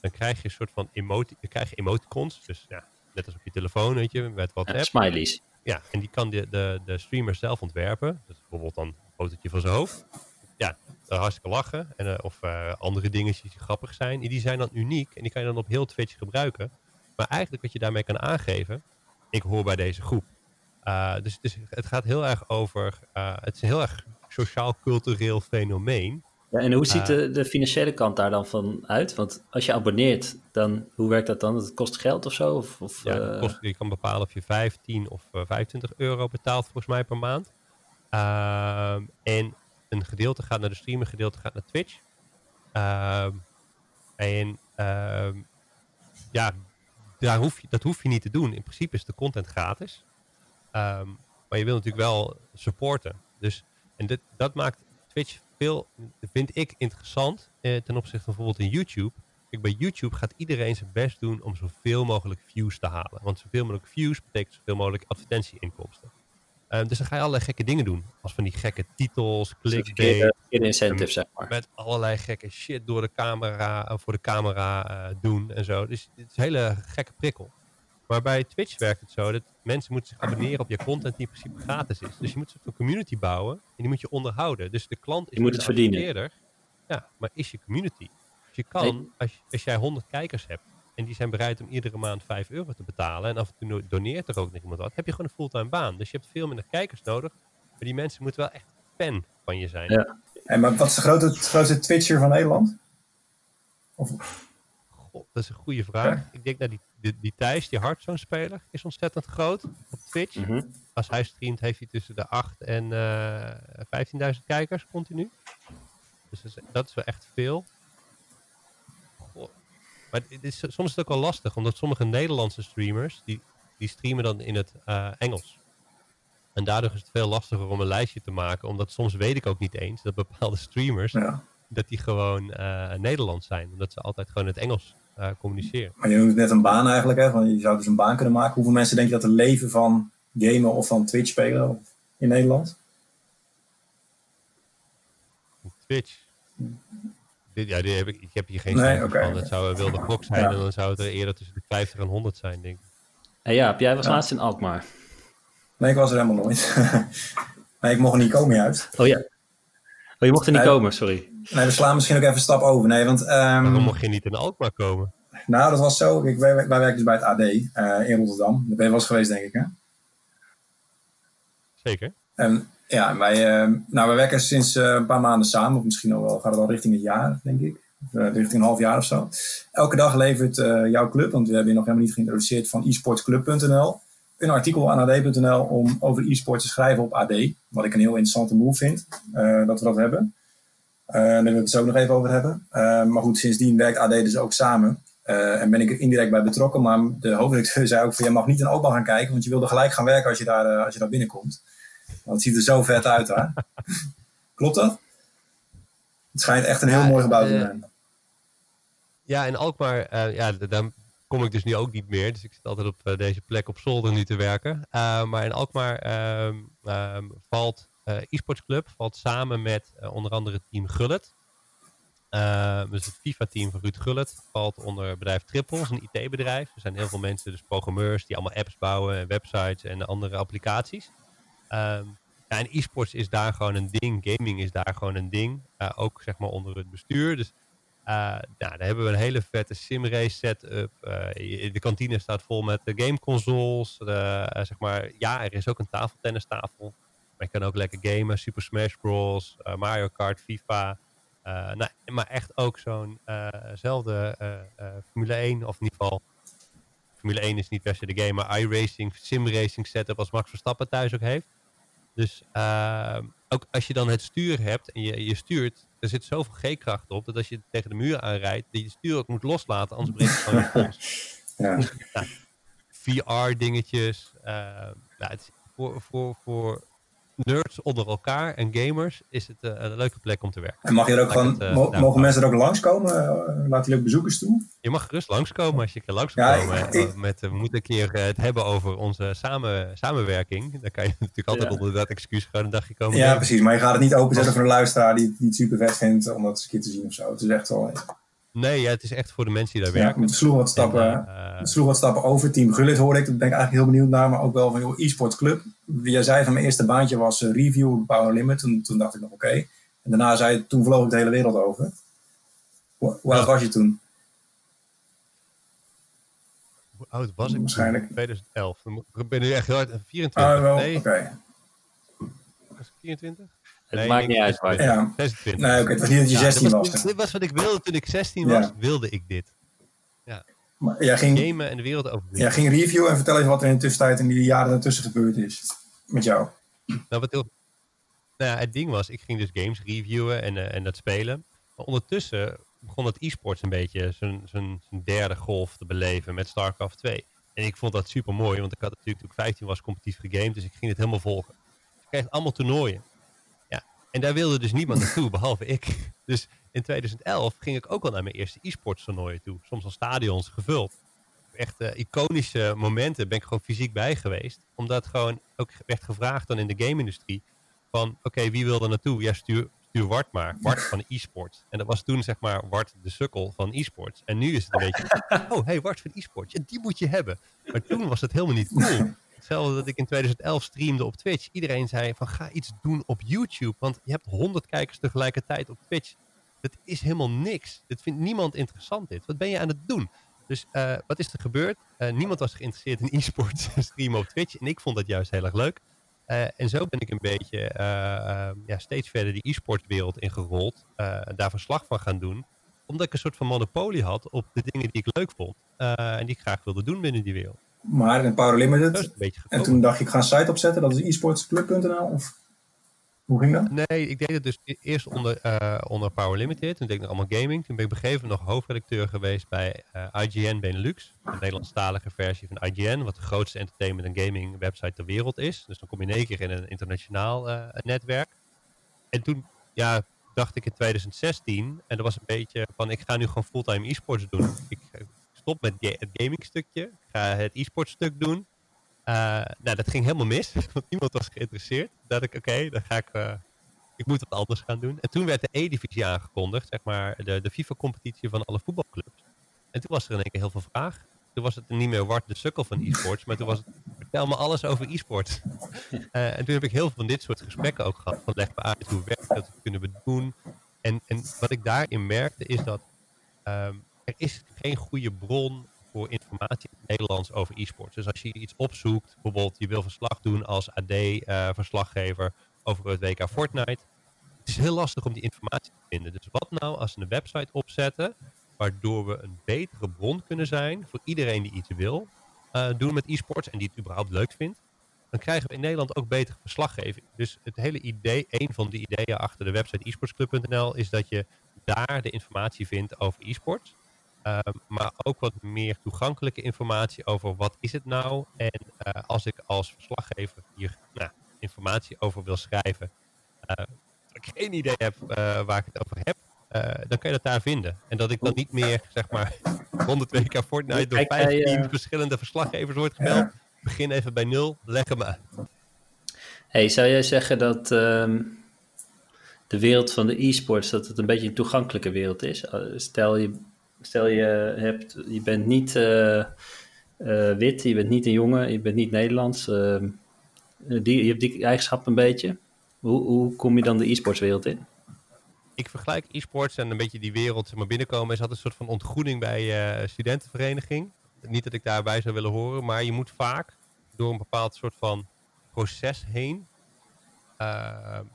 dan krijg je een soort van emotie, krijg je emoticons. Dus ja, net als op je telefoon, weet je, met WhatsApp. Ja, smileys. Ja, en die kan de, de, de streamer zelf ontwerpen. Dus bijvoorbeeld dan een fotootje van zijn hoofd. Ja, hartstikke lachen. En, uh, of uh, andere dingen die grappig zijn. Die zijn dan uniek en die kan je dan op heel Twitch gebruiken. Maar eigenlijk wat je daarmee kan aangeven, ik hoor bij deze groep. Dus het, het gaat heel erg over, het is heel erg sociaal-cultureel fenomeen. Ja, en hoe ziet de, de, financiële kant daar dan van uit? Want als je abonneert, dan hoe werkt dat dan? Het kost geld of zo? Of, of ja, kost, je kan bepalen of je 15 of uh, 25 euro betaalt volgens mij per maand. Uh, en een gedeelte gaat naar de stream, een gedeelte gaat naar Twitch. Ehm, en ehm, ja, daar hoef je, dat hoef je niet te doen. In principe is de content gratis. Ehm, maar je wil natuurlijk wel supporten. Dus, en dit, dat maakt Twitch veel, vind ik interessant eh, ten opzichte van bijvoorbeeld in YouTube. Kijk, bij YouTube gaat iedereen zijn best doen om zoveel mogelijk views te halen. Want zoveel mogelijk views betekent zoveel mogelijk advertentieinkomsten. Uh, dus dan ga je allerlei gekke dingen doen. Als van die gekke titels, clickbait. incentives, zeg maar. Met allerlei gekke shit door de camera, voor de camera uh, doen en zo. Dus het is een hele gekke prikkel. Maar bij Twitch werkt het zo dat mensen moeten zich abonneren op je content die in principe gratis is. Dus je moet een community bouwen en die moet je onderhouden. Dus de klant is je moet het verdienen. Ja, maar is je community. Dus je kan, als, als jij 100 kijkers hebt en die zijn bereid om iedere maand 5 euro te betalen en af en toe doneert er ook nog iemand wat, heb je gewoon een fulltime baan. Dus je hebt veel minder kijkers nodig, maar die mensen moeten wel echt fan van je zijn. Ja. En maar wat is de grote, grootste Twitcher van Nederland? Of... God, dat is een goede vraag. Ik denk dat die die, die Thijs, die Hearthstone-speler, is ontzettend groot op Twitch. Mhm. Als hij streamt, heeft hij tussen de 8 en uh, eh, 15.000 kijkers continu. Dus dat is, dat is wel echt veel. Goh. Maar het is, soms is het ook wel lastig, omdat sommige Nederlandse streamers, die, die streamen dan in het uh, Engels. En daardoor is het veel lastiger om een lijstje te maken, omdat soms weet ik ook niet eens dat bepaalde streamers, ja. dat die gewoon uh, Nederlands zijn. Omdat ze altijd gewoon het Engels communiceren. Maar je noemt net een baan eigenlijk, hè? Van, je zou dus een baan kunnen maken. Hoeveel mensen denk je dat er leven van gamen of van Twitch spelen in Nederland? Twitch? Dit, ja, dit heb ik, ik heb hier geen nee, okay, van. Het zou een wilde gok zijn en dan zou het er eerder tussen de 50 en 100 zijn, denk ik. Hey, ja, jij was laatst in Alkmaar. Nee, ik was er helemaal nooit. nee, ik mocht er niet komen uit. Oh ja. Oh, je mocht er niet komen, sorry. Nee, we slaan misschien ook even een stap over. Nee, want, um, Waarom mocht je niet in Alkmaar komen? Nou, dat was zo. Ik, wij, wij werken dus bij het AD uh, in Rotterdam. Daar ben je wel eens geweest, denk ik, hè? Zeker. En ja, wij, uh, nou, wij werken sinds uh, een paar maanden samen. Of misschien al wel, gaat het al richting het jaar, denk ik. richting een half jaar of zo. Elke dag levert jouw club, want we hebben je nog helemaal niet geïntroduceerd, van esportsclub.nl een artikel aan AD.nl om over e-sport te schrijven op AD. Wat ik een heel interessante move vind, dat we dat hebben. Uh, daar willen we het zo nog even over hebben. Uh, maar goed, sindsdien werkt AD dus ook samen. Uh, en ben ik er indirect bij betrokken. Maar de hoofdredacteur zei ook van je mag niet in openbaar gaan kijken. Want je wilde gelijk gaan werken als je daar, als je daar binnenkomt. Want het ziet er zo vet uit daar. Klopt dat? Het schijnt echt een heel mooi gebouw te zijn. Ja, in Alkmaar, ja, daar kom ik dus nu ook niet meer. Dus ik zit altijd op deze plek op zolder nu te werken. maar in Alkmaar ehm, ehm, valt uh, e-sports club valt samen met onder andere team Gullet. Uh, dus het FIFA-team van Ruud Gullet valt onder bedrijf Tripples, een IT-bedrijf. Er zijn heel veel mensen, dus programmeurs, die allemaal apps bouwen en websites en andere applicaties. Ja, en e-sports is daar gewoon een ding, gaming is daar gewoon een ding. ook zeg maar onder het bestuur. Dus nou, daar hebben we een hele vette simrace setup. de kantine staat vol met gameconsoles. zeg maar, ja, er is ook een tafeltennistafel. Maar je kan ook lekker gamen. Super Smash Bros. Mario Kart, FIFA. Nou, maar echt ook zo'nzelfde Formule 1. Of in ieder geval, Formule 1 is niet per se de game. Maar iRacing, simracing setup als Max Verstappen thuis ook heeft. Dus ook als je dan het stuur hebt en je, je stuurt, er zit zoveel G-kracht op dat als je tegen de muur aanrijdt, dat je het stuur ook moet loslaten, anders breekt het gewoon je. Ja. VR-dingetjes. Uh, nou, voor, voor, voor nerds onder elkaar en gamers is het uh, een leuke plek om te werken. En mag je er ook gewoon, uh, mo mogen mensen er ook langskomen? Uh, laten jullie ook bezoekers toe? Je mag gerust langskomen als je er langskomen. Ja, ik, met, we moeten een keer het hebben over onze samen, samenwerking. Dan kan je natuurlijk altijd ja. onder dat excuus gewoon een dagje komen. Ja, precies. Maar je gaat het niet openzetten voor een luisteraar die, die het super vet vindt om dat eens een keer te zien of zo. Het is echt wel... Nee, ja, het is echt voor de mensen die daar werken. We sloegen wat stappen, en, sloegen wat stappen over. Team Gullit hoorde ik, daar ben ik eigenlijk heel benieuwd naar. Maar ook wel van, joh, e-sport club. Jij zei van mijn eerste baantje was uh, review Power Limit. Toen, toen dacht ik nog oké. Okay. En daarna zei toen vloog ik de hele wereld over. Hoe, hoe oud was je toen? Hoe oud was ik? Waarschijnlijk. 2011. Ik ben nu echt heel hard. 24. Ah, wel, nee. oké. Okay. Was ik 24? Het nee, maakt niet uit waar Ja. 26. Nee, oké. Het was niet dat je 16 ja, was. was. Dit was wat ik wilde toen ik 16 was. Ja. Wilde ik dit. Ja. Maar jij ging, Gamen en de wereld over. jij ging reviewen en vertel even wat er in de tussentijd in die jaren daartussen gebeurd is. Met jou. Nou, wat heel... nou het ding was, ik ging dus games reviewen en, uh, en dat spelen. Maar ondertussen begon het e-sports een beetje zijn, zijn, zijn derde golf te beleven met StarCraft 2. En ik vond dat super mooi, want ik had natuurlijk toen ik 15 was competitief gegamed, dus ik ging het helemaal volgen. Ik kreeg allemaal toernooien. Ja, en daar wilde dus niemand naartoe, behalve ik. Dus in 2011 ging ik ook al naar mijn eerste e-sports toernooien toe. Soms al stadions gevuld. Echt uh, iconische momenten ben ik gewoon fysiek bij geweest. Omdat gewoon ook werd gevraagd dan in de game-industrie. Van oké, wie wil er naartoe? Ja, stuur, stuur Wart maar. Wart van e-sports. En dat was toen zeg maar Wart de sukkel van e-sports. En nu is het een beetje, oh hey, Wart van e-sports. Die moet je hebben. Maar toen was het helemaal niet cool. Hetzelfde dat ik in 2011 streamde op Twitch. Iedereen zei van ga iets doen op YouTube. Want je hebt 100 kijkers tegelijkertijd op Twitch. Dat is helemaal niks. Dit vindt niemand interessant dit. Wat ben je aan het doen? Dus uh, wat is er gebeurd? Uh, niemand was geïnteresseerd in e-sports streamen op Twitch. En ik vond dat juist heel erg leuk. Uh, en zo ben ik een beetje ja, steeds verder die e-sportwereld ingerold. daar verslag van gaan doen. Omdat ik een soort van monopolie had op de dingen die ik leuk vond. en die ik graag wilde doen binnen die wereld. Maar in Power Limited. En toen dacht ik, ik ga een site opzetten. Dat is e-sportsclub.nl of... Hoe? Nee, ik deed het dus eerst onder, uh, onder Power Limited. Toen deed ik nog allemaal gaming. Toen ben ik op een gegeven moment nog hoofdredacteur geweest bij uh, IGN Benelux. Een Nederlandstalige versie van IGN. Wat de grootste entertainment en gaming website ter wereld is. Dus dan kom je in één keer in een internationaal uh, netwerk. En toen ja, dacht ik in 2016. En dat was een beetje van ik ga nu gewoon fulltime e-sports doen. Ik stop met het gaming stukje. Ik ga het e-sports stuk doen. Uh, nou, dat ging helemaal mis, want niemand was geïnteresseerd. Dat ik, oké, dan ga ik, uh, ik moet wat anders gaan doen. En toen werd de E-divisie aangekondigd, zeg maar, de, de FIFA-competitie van alle voetbalclubs. En toen was er in één keer heel veel vraag. Toen was het niet meer Wart de sukkel van e-sports, maar toen was het, vertel me alles over e-sports. Uh, en toen heb ik heel veel van dit soort gesprekken ook gehad, van leg me uit, hoe werkt dat, kunnen we doen? En, en wat ik daarin merkte is dat um, er is geen goede bron voor informatie in het Nederlands over e-sports. Dus als je iets opzoekt, bijvoorbeeld je wil verslag doen als AD-verslaggever uh, over het WK Fortnite. Het is heel lastig om die informatie te vinden. Dus wat nou als we een website opzetten, waardoor we een betere bron kunnen zijn voor iedereen die iets wil uh, doen met e-sports en die het überhaupt leuk vindt. Dan krijgen we in Nederland ook betere verslaggeving. Dus het hele idee, een van de ideeën achter de website esportsclub.nl is dat je daar de informatie vindt over e-sports. Uh, maar ook wat meer toegankelijke informatie over wat is het nou. En uh, als ik als verslaggever hier nou, informatie over wil schrijven, uh, ik geen idee heb waar ik het over heb, dan kan je dat daar vinden. En dat ik dan niet meer, zeg maar, 100 WK Fortnite door 15 verschillende verslaggevers wordt gebeld. Begin even bij nul, leg hem uit. Hey, zou jij zeggen dat um, de wereld van de e-sports, dat het een beetje een toegankelijke wereld is? Stel je Stel je, hebt, je bent niet uh, uh, wit, je bent niet een jongen, je bent niet Nederlands. Uh, die, je hebt die eigenschap een beetje. Hoe, hoe kom je dan de e-sportswereld in? Ik vergelijk e-sports en een beetje die wereld zeg maar, binnenkomen. Is altijd een soort van ontgroening bij studentenvereniging. Niet dat ik daarbij zou willen horen, maar je moet vaak door een bepaald soort van proces heen.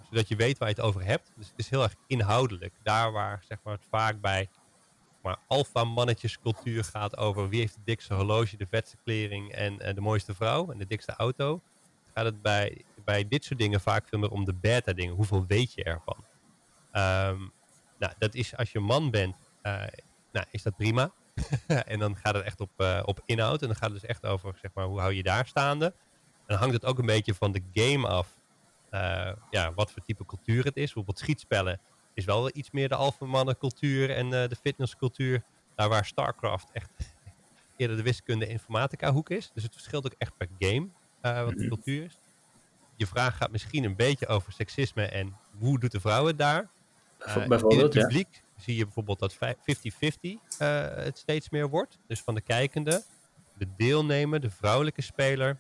zodat je weet waar je het over hebt. Dus het is heel erg inhoudelijk. Daar waar zeg maar, het vaak bij maar alfa-mannetjescultuur gaat over wie heeft het dikste horloge, de vetste kleding en uh, de mooiste vrouw en de dikste auto. Gaat het bij, bij dit soort dingen vaak veel meer om de beta dingen. Hoeveel weet je ervan? Ehm, nou, dat is als je man bent, uh, nou, is dat prima. en dan gaat het echt op, uh, op inhoud. En dan gaat het dus echt over, zeg maar, hoe hou je daar staande? En dan hangt het ook een beetje van de game af. Ja, wat voor type cultuur het is. Bijvoorbeeld schietspellen is wel iets meer de alpha cultuur en de fitnesscultuur. Daar waar StarCraft echt eerder de wiskunde informatica hoek is. Dus het verschilt ook echt per game wat de mhm. cultuur is. Je vraag gaat misschien een beetje over seksisme en hoe doet de vrouw het daar? Bijvoorbeeld, in het publiek zie je bijvoorbeeld dat 50-50 uh, het steeds meer wordt. Dus van de kijkende, de deelnemer, de vrouwelijke speler,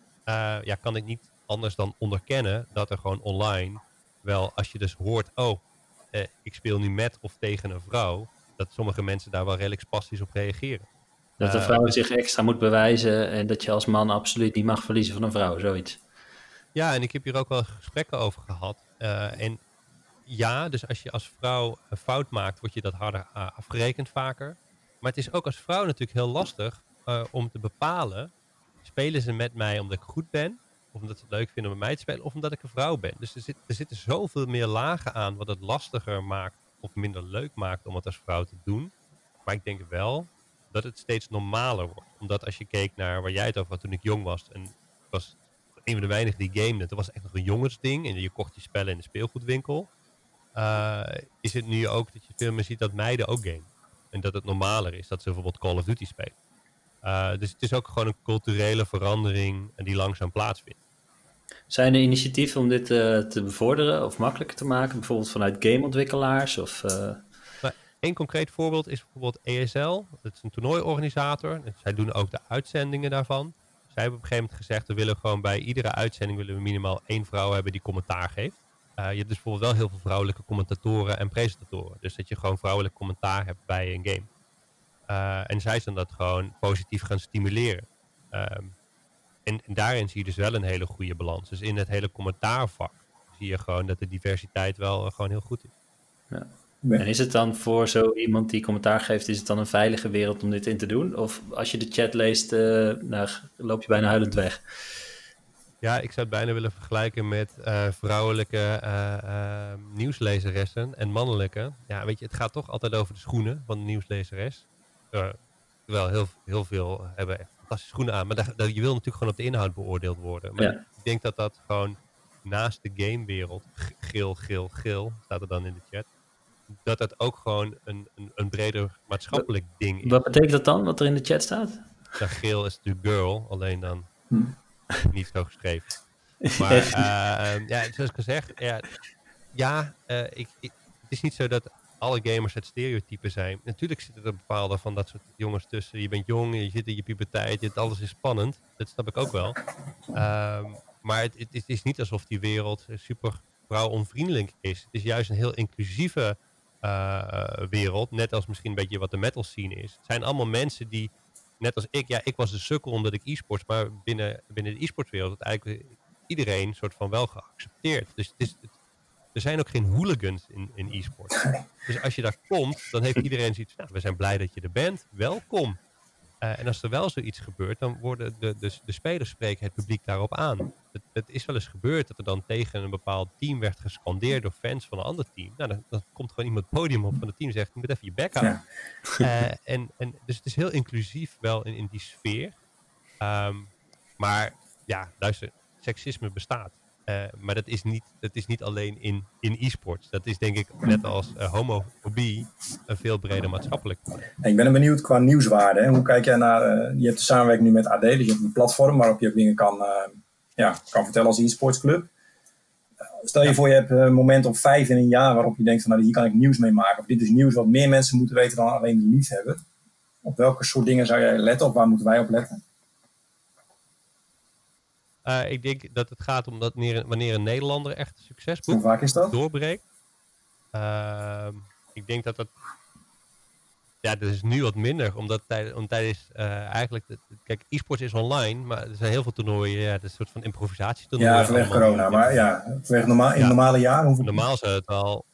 ja, kan ik niet anders dan onderkennen dat er gewoon online wel, als je dus hoort, oh, uh, ik speel nu met of tegen een vrouw, dat sommige mensen daar wel redelijk spastisch op reageren. Dat de vrouw zich extra moet bewijzen en dat je als man absoluut niet mag verliezen van een vrouw, zoiets. Ja, en ik heb hier ook wel gesprekken over gehad. en ja, dus als je als vrouw een fout maakt, word je dat harder afgerekend vaker. Maar het is ook als vrouw natuurlijk heel lastig om te bepalen, spelen ze met mij omdat ik goed ben, omdat ze het leuk vinden om met mij te spelen, of omdat ik een vrouw ben. Dus er, zit, er zitten zoveel meer lagen aan wat het lastiger maakt of minder leuk maakt om het als vrouw te doen. Maar ik denk wel dat het steeds normaler wordt. Omdat als je keek naar waar jij het over had toen ik jong was, en was een van de weinigen die gamede, dat was echt nog een jongensding en je kocht je spellen in de speelgoedwinkel. Uh, is het nu ook dat je veel ziet dat meiden ook gamen. En dat het normaler is dat ze bijvoorbeeld Call of Duty spelen. Uh, dus het is ook gewoon een culturele verandering die langzaam plaatsvindt. Zijn er initiatieven om dit uh, te bevorderen of makkelijker te maken? Bijvoorbeeld vanuit gameontwikkelaars? Of, Een concreet voorbeeld is bijvoorbeeld ESL. Dat is een toernooiorganisator. Zij doen ook de uitzendingen daarvan. Zij hebben op een gegeven moment gezegd... we willen gewoon bij iedere uitzending willen we minimaal één vrouw hebben die commentaar geeft. Uh, je hebt dus bijvoorbeeld wel heel veel vrouwelijke commentatoren en presentatoren. Dus dat je gewoon vrouwelijk commentaar hebt bij een game. Uh, en zij zijn dat gewoon positief gaan stimuleren. Um, en, en, daarin zie je dus wel een hele goede balans. Dus in het hele commentaarvak zie je gewoon dat de diversiteit wel uh, gewoon heel goed is. Ja. En is het dan voor zo iemand die commentaar geeft, is het dan een veilige wereld om dit in te doen? Of als je de chat leest, nou, loop je bijna huilend weg? Ja, ik zou het bijna willen vergelijken met uh, vrouwelijke uh, uh, nieuwslezeressen en mannelijke. Ja, weet je, het gaat toch altijd over de schoenen van de nieuwslezeres. Terwijl heel, heel veel hebben echt fantastische schoenen aan. Maar dat, je wil natuurlijk gewoon op de inhoud beoordeeld worden. Maar ja. ik denk dat dat gewoon naast de gamewereld, geel, geel, geel, staat er dan in de chat. Dat dat ook gewoon een, een, een breder maatschappelijk ding is. Wat betekent dat dan, wat er in de chat staat? Geel is natuurlijk girl, alleen dan... Hm. niet zo geschreven. Maar uh, ja, zoals ik gezegd, ja, ja uh, ik, ik, het is niet zo dat alle gamers het stereotype zijn. Natuurlijk zitten er bepaalde van dat soort jongens tussen. Je bent jong, je zit in je puberteit, het, alles is spannend. Dat snap ik ook wel. Uh, maar het, het, is niet alsof die wereld super vrouwonvriendelijk is. Het is juist een heel inclusieve uh, wereld. Net als misschien een beetje wat de metal scene is. Het zijn allemaal mensen die net als ik, ja, ik was de sukkel omdat ik e-sports, maar binnen, binnen de e-sportswereld eigenlijk iedereen soort van wel geaccepteerd. Dus het is, het, er zijn ook geen hooligans in, in e-sport. Dus als je daar komt, dan heeft iedereen zoiets nou, we zijn blij dat je er bent, welkom. Uh, en als er wel zoiets gebeurt, dan worden de, de, de spelers spreken het publiek daarop aan. Het, het, is wel eens gebeurd dat er dan tegen een bepaald team werd gescandeerd door fans van een ander team. Nou, dan, dan komt gewoon iemand het podium op van het team en zegt, je moet even je bek houden. Ja. Uh, en, en, dus het is heel inclusief wel in, in die sfeer. Um, maar ja, luister, seksisme bestaat. Uh, maar dat is niet, dat is niet alleen in, in e-sports. Dat is denk ik net als uh, homofobie een veel breder maatschappelijk. ik ben benieuwd qua nieuwswaarde. Hè? Hoe kijk jij naar, uh, je hebt de samenwerking nu met AD, dus je hebt een platform waarop je ook dingen kan, ja, kan vertellen als e-sportsclub. Stel je voor, je hebt een moment of vijf in een jaar waarop je denkt van nou, hier kan ik nieuws mee maken. Of dit is nieuws wat meer mensen moeten weten dan alleen de liefhebber. Op welke soort dingen zou jij letten of waar moeten wij op letten? Uh, ik denk dat het gaat om dat wanneer, een Nederlander echt succes boekt. Hoe vaak is dat? Doorbreekt. Uh, ik denk dat dat... Ja, dat is nu wat minder. Omdat tijdens, tijdens uh, eigenlijk... Kijk, e-sports is online, maar er zijn heel veel toernooien. Ja, het is een soort van improvisatietoernooien. Ja, vanwege corona. Maar ja, vanwege normaal, in ja, normale jaren... Hoeveel... Normaal zou het al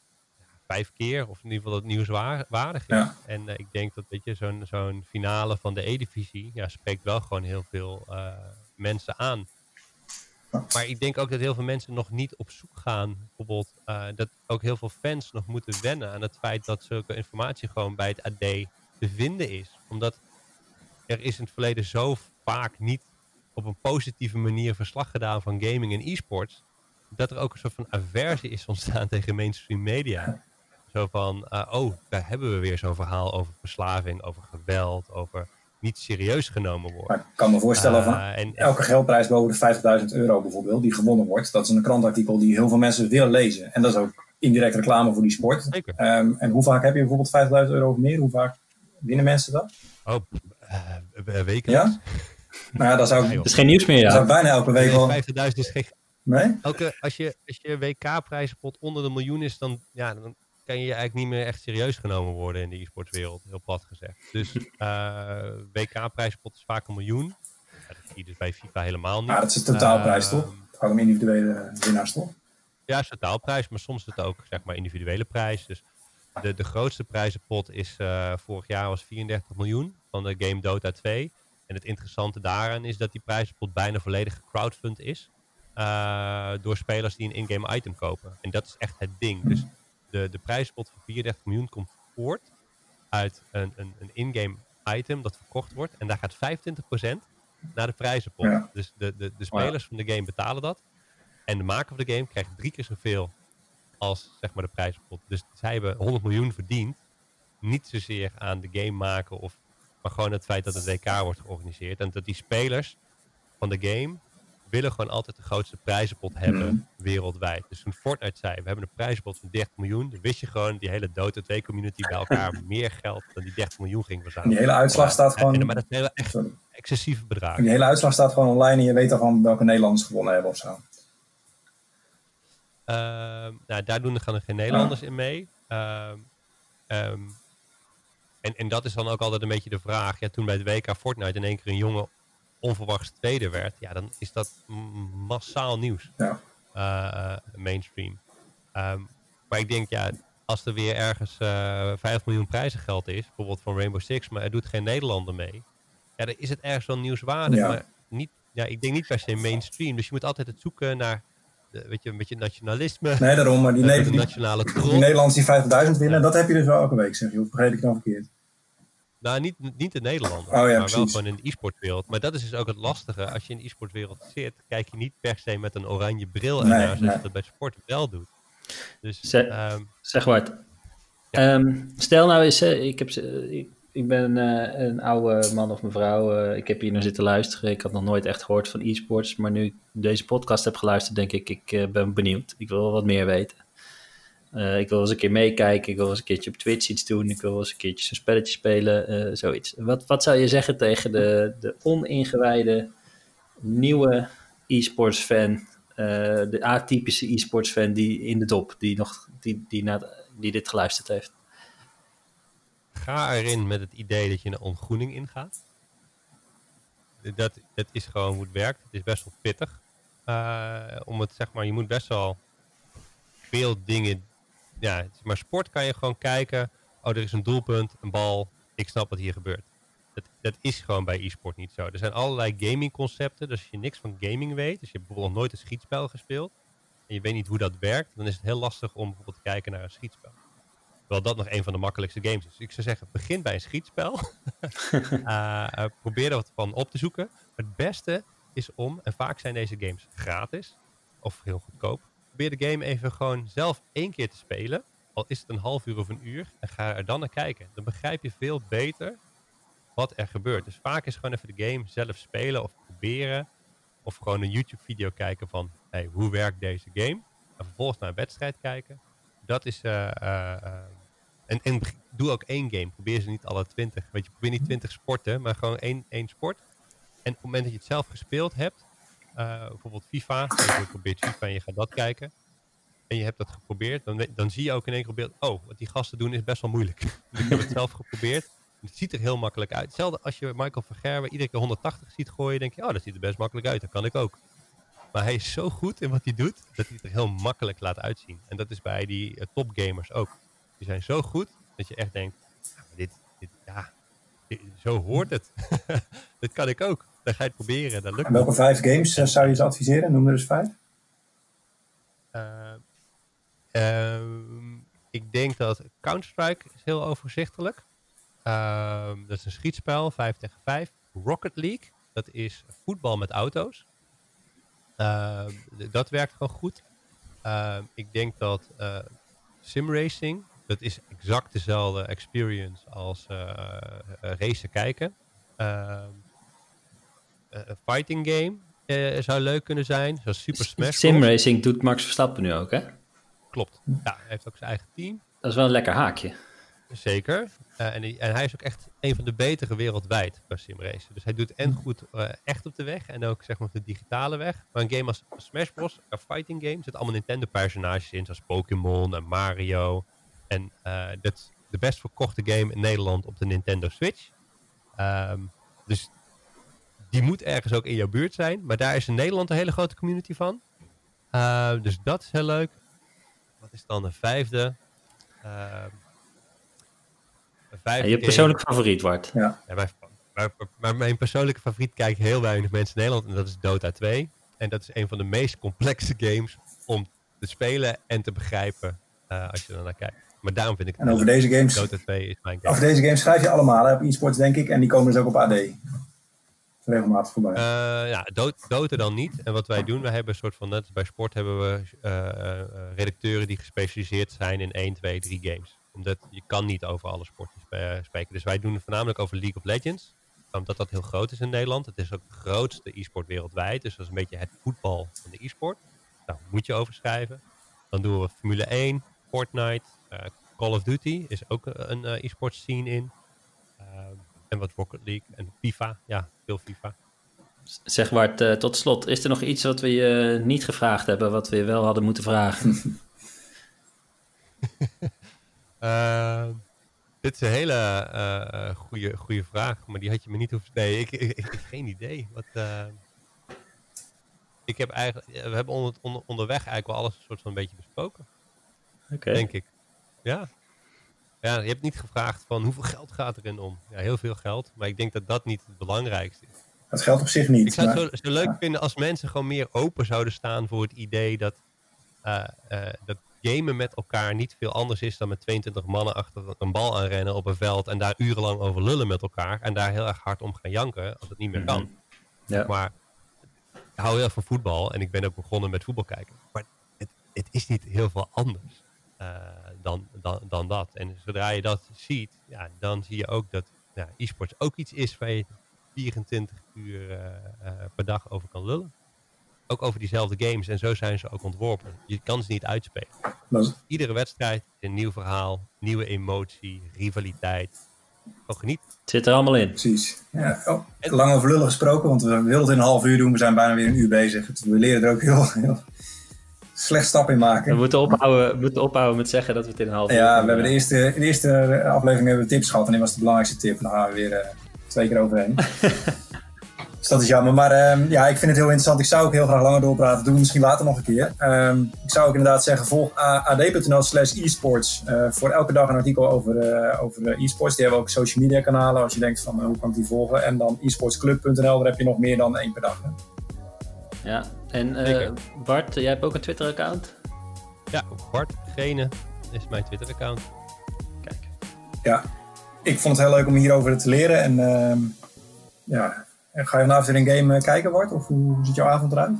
vijf keer, of in ieder geval het nieuwswaardig is. Ja. En uh, ik denk dat weet je, zo'n zo'n finale van de E-divisie ja, spreekt wel gewoon heel veel uh, mensen aan. Maar ik denk ook dat heel veel mensen nog niet op zoek gaan. Bijvoorbeeld uh, dat ook heel veel fans nog moeten wennen aan het feit dat zulke informatie gewoon bij het AD te vinden is. Omdat er is in het verleden zo vaak niet op een positieve manier verslag gedaan van gaming en e-sports. Dat er ook een soort van aversie is ontstaan tegen mainstream media. Zo van, uh, oh, daar hebben we weer zo'n verhaal over verslaving, over geweld, over niet serieus genomen worden. Maar ik kan me voorstellen van uh, en, elke geldprijs boven de 50.000 euro bijvoorbeeld, die gewonnen wordt, dat is een krantartikel die heel veel mensen willen lezen. En dat is ook indirect reclame voor die sport. Zeker. Um, en hoe vaak heb je bijvoorbeeld 50.000 euro of meer? Hoe vaak winnen mensen dat? Oh, uh, wekelijks. Ja? Nou ja, dan zou. Dat is geen nieuws meer, ja. zou bijna elke week wel... 50.000 is geen... Nee? Elke, als je, als je WK-prijzenpot onder de miljoen is, dan, ja, dan kan je eigenlijk niet meer echt serieus genomen worden in de e-sportswereld, heel plat gezegd. Dus uh, WK-prijspot is vaak een miljoen. Ja, dat zie je dus bij FIFA helemaal niet. Ja, dat is de totaalprijs, uh, toch? Het gaat om individuele winnaars, toch? Ja, het is totaalprijs, maar soms is het ook zeg maar individuele prijs. Dus de, de grootste prijzenpot is uh, vorig jaar was 34 miljoen van de game Dota 2. En het interessante daaraan is dat die prijzenpot bijna volledig gecrowdfund is. Uh, door spelers die een in-game item kopen. En dat is echt het ding. Dus de, de prijspot van 34 miljoen komt voort uit een, een, een in-game item dat verkocht wordt. En daar gaat 25% naar de prijzenpot. Ja. Dus de, de, de spelers van de game betalen dat. En de maker van de game krijgt drie keer zoveel als zeg maar de prijzenpot. Dus zij hebben 100 miljoen verdiend. Niet zozeer aan de game maken, of, maar gewoon het feit dat het WK wordt georganiseerd. En dat die spelers van de game willen gewoon altijd de grootste prijzenpot hebben Mhm. wereldwijd. Dus toen Fortnite zei, we hebben een prijzenpot van 30 miljoen, dan wist je gewoon die hele Dota 2 community bij elkaar meer geld dan die 30 miljoen ging En die verzamelen. hele uitslag staat En- en- gewoon... maar dat wel echt Sorry. excessieve En bedragen. die hele uitslag staat gewoon online en je weet dan welke Nederlanders gewonnen hebben of zo. Ehm, nou, daar doen er gaan er geen Nederlanders in mee. Ehm, ehm, en, en dat is dan ook altijd een beetje de vraag. Ja, toen bij het WK Fortnite in één keer een jongen onverwachts tweede werd, ja, dan is dat massaal nieuws. Ja. eh, mainstream. Ehm, maar ik denk, ja, als er weer ergens eh 5 miljoen prijzengeld is, bijvoorbeeld van Rainbow Six, maar er doet geen Nederlander mee, ja, dan is het ergens wel nieuwswaardig. Ja. Maar niet, ja, ik denk niet per se mainstream. Dus je moet altijd het zoeken naar, de, weet je, een beetje nationalisme, Nee, daarom, maar die, eh, die, nationale die. Nederlanders die 50.000 winnen, Ja. dat heb je dus wel elke week, zeg je. Of begreep ik het nou verkeerd? Nou, niet, niet de Nederlander, Oh ja, maar wel gewoon in de e-sportwereld. Maar dat is dus ook het lastige. Als je in de e-sportwereld zit, kijk je niet per se met een oranje bril Nee, ernaar, zoals nee. je dat bij sport wel doet. Dus, ehm, Zeg Bart. Ehm, stel nou eens, hè, ik, heb, ik, ik ben eh, een oude man of mevrouw. eh, ik heb hier naar zitten luisteren. Ik had nog nooit echt gehoord van e-sports. Maar nu ik deze podcast heb geluisterd, denk ik, ik eh, ben benieuwd. Ik wil wel wat meer weten. Eh, ik wil eens een keer meekijken. Ik wil eens een keertje op Twitch iets doen. Ik wil eens een keertje zo'n spelletje spelen. eh, zoiets. Wat, wat zou je zeggen tegen de, de oningewijde nieuwe e-sports fan? eh, de atypische e-sports fan die in de dop, die, nog, die, die, die dit geluisterd heeft. ga erin met het idee dat je een ontgroening ingaat. Dat, dat is gewoon hoe het werkt. Het is best wel pittig. Om het zeg maar, je moet best wel veel dingen. Ja, maar sport kan je gewoon kijken. Oh, er is een doelpunt, een bal. Ik snap wat hier gebeurt. Dat, dat is gewoon bij e-sport niet zo. Er zijn allerlei gamingconcepten. Dus als je niks van gaming weet, dus je hebt bijvoorbeeld nooit een schietspel gespeeld. En je weet niet hoe dat werkt, dan is het heel lastig om bijvoorbeeld te kijken naar een schietspel. Terwijl dat nog een van de makkelijkste games is. Ik zou zeggen, begin bij een schietspel. Eh, eh, probeer er wat van op te zoeken. Maar het beste is om, en vaak zijn deze games gratis of heel goedkoop. Probeer de game even gewoon zelf één keer te spelen. Al is het een half uur of een uur. En ga er dan naar kijken. Dan begrijp je veel beter wat er gebeurt. Dus vaak is gewoon even de game zelf spelen of proberen. Of gewoon een YouTube video kijken van hey, hoe werkt deze game. En vervolgens naar een wedstrijd kijken. Dat is. eh, eh, eh, en, en doe ook één game. Probeer ze niet alle twintig. Weet je, probeer niet twintig sporten, maar gewoon één, één sport. En op het moment dat je het zelf gespeeld hebt, eh, bijvoorbeeld FIFA, je probeert FIFA en je gaat dat kijken. En je hebt dat geprobeerd, dan, dan zie je ook in één keer beeld, oh, wat die gasten doen is best wel moeilijk. Dus ik heb het zelf geprobeerd. Het ziet er heel makkelijk uit. Hetzelfde als je Michael van Gerwen iedere keer 180 ziet gooien, denk je, oh, dat ziet er best makkelijk uit. Dat kan ik ook. Maar hij is zo goed in wat hij doet, dat hij het er heel makkelijk laat uitzien. En dat is bij die eh, topgamers ook. Die zijn zo goed, dat je echt denkt, dit, dit, ja, zo hoort het. dat kan ik ook. Dan ga je het proberen. Dat lukt En welke vijf games eh, zou je ze adviseren? Noem er eens vijf. Eh, ehm, ik denk dat Counter-Strike is heel overzichtelijk. Ehm, dat is een schietspel, 5 tegen 5. Rocket League, dat is voetbal met auto's. Ehm, dat werkt gewoon goed. Ik denk dat eh simracing, dat is exact dezelfde experience als eh, eh, racen kijken. Ehm, eh, een fighting game zou leuk kunnen zijn, zoals Super Smash Bros. Simracing doet Max Verstappen nu ook, hè? Klopt. Ja, hij heeft ook zijn eigen team. Dat is wel een lekker haakje. Zeker. En, hij- en hij is ook echt een van de betere wereldwijd qua simracen. Dus hij doet en goed echt op de weg en ook zeg maar op de digitale weg. Maar een game als Smash Bros, een fighting game, zit allemaal Nintendo personages in, zoals Pokémon en Mario. En eh, dat is de best verkochte game in Nederland op de Nintendo Switch. Ehm, dus die moet ergens ook in jouw buurt zijn. Maar daar is in Nederland een hele grote community van. Eh, dus dat is heel leuk. Wat is dan een vijfde? Ehm, En vijfde je game- persoonlijke favoriet, Wart. Ja. ja, mijn, maar, maar mijn persoonlijke favoriet kijken heel weinig mensen in Nederland. En dat is Dota 2. En dat is een van de meest complexe games om te spelen en te begrijpen eh, als je er naar kijkt. Maar daarom vind ik het En over deze games, Dota 2 is mijn game. over deze games schrijf je allemaal hè, op esports, denk ik. En die komen dus ook op AD. Regelmatig voorbij. Eh, ja, Dota, Dota dan niet. En wat wij doen, wij hebben een soort van, net als bij sport hebben we eh, eh, redacteuren die gespecialiseerd zijn in 1, 2, 3 games. Omdat je kan niet over alle sporten spe- eh, spreken. Dus wij doen het voornamelijk over League of Legends. Omdat dat heel groot is in Nederland. Het is ook de grootste e-sport wereldwijd. Dus dat is een beetje het voetbal van de e-sport. Daar moet je over schrijven. Dan doen we Formule 1, Fortnite, eh, Call of Duty is ook eh, een eh, e-sport scene in. Ehm, en wat Rocket League en FIFA. Ja, veel FIFA. Zeg eh, tot slot, is er nog iets wat we je niet gevraagd hebben, wat we je wel hadden moeten vragen? Eh, dit is een hele goede, goede vraag, maar die had je me niet hoeven... Nee, ik, ik, ik heb geen idee. Wat, eh, ik heb eigenlijk... We hebben onder, onder- onderweg eigenlijk wel alles een soort van een beetje besproken, Oké. denk ik. Ja. Ja, je hebt niet gevraagd van hoeveel geld gaat erin om. Ja, heel veel geld, maar ik denk dat dat niet het belangrijkste is. Dat geldt op zich niet. Ik zou het maar- zo, zo leuk ja. vinden als mensen gewoon meer open zouden staan voor het idee dat, eh, eh, dat gamen met elkaar niet veel anders is dan met 22 mannen achter een bal aanrennen op een veld en daar urenlang over lullen met elkaar en daar heel erg hard om gaan janken als het niet meer kan. Ja. Maar ik hou heel erg van voetbal en ik ben ook begonnen met voetbal kijken. Maar het, het is niet heel veel anders dan, dan, dan dat. En zodra je dat ziet, ja, dan zie je ook dat ja, e-sports ook iets is waar je 24 uur eh, eh, per dag over kan lullen. Ook over diezelfde games en zo zijn ze ook ontworpen. Je kan ze niet uitspelen. Iedere wedstrijd is een nieuw verhaal, nieuwe emotie, rivaliteit. Gewoon geniet. Het zit er allemaal in. Precies. Ja, oh, lang over lullen gesproken, want we wilden het in een half uur doen. We zijn bijna weer een uur bezig. We leren er ook heel, heel slecht stap in We maken. moeten ophouden, we moeten ophouden met zeggen dat we het in een half uur Ja, we hebben de eerste, in de eerste aflevering hebben we tips gehad. En dit was de belangrijkste tip. En dan gaan we weer eh, twee keer overheen. dus dat is jammer. Maar ehm, ja, ik vind het heel interessant. Ik zou ook heel graag langer doorpraten. Doen we misschien later nog een keer. Ehm, ik zou ook inderdaad zeggen, volg ad.nl slash esports. eh, voor elke dag een artikel over, eh, over esports. Die hebben we ook social media kanalen. Als je denkt van, hoe kan ik die volgen? En dan esportsclub.nl. Daar heb je nog meer dan één per dag. Hè? Ja, en eh. Bart, jij hebt ook een Twitter-account? Ja, Bart Gene is mijn Twitter-account. Kijk. Ja, ik vond het heel leuk om hierover te leren. En ehm, ja, en ga je vanavond weer een game eh, kijken, Bart? Of hoe, hoe ziet jouw avond eruit?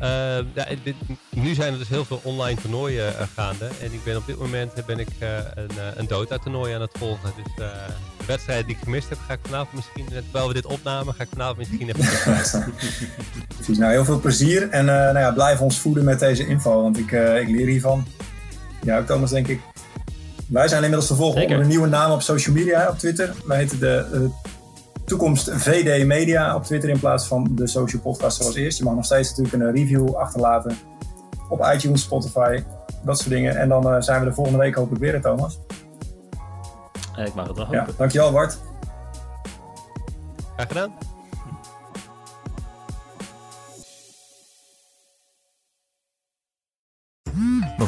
Eh, ja, dit- nu zijn er dus heel veel online toernooien eh, gaande. En ik ben op dit moment eh, ben ik eh, een, een Dota-toernooi aan het volgen. Dus eh, de wedstrijd die ik gemist heb, ga ik vanavond misschien, terwijl we dit opnamen, ga ik vanavond misschien even. Precies, nou heel veel plezier. En eh, nou ja, blijf ons voeden met deze info, want ik, eh, ik leer hiervan. Ja, ook Thomas, denk ik. Wij zijn inmiddels te volgen Zeker. onder een nieuwe naam op social media, op Twitter. Wij heten de eh, toekomst VD Media op Twitter in plaats van de social podcast zoals eerst. Je mag nog steeds natuurlijk een review achterlaten op iTunes, Spotify, dat soort dingen. En dan eh, zijn we de volgende week hopelijk weer, Thomas. Ik mag het wel Ja, dankjewel Bart. Graag gedaan.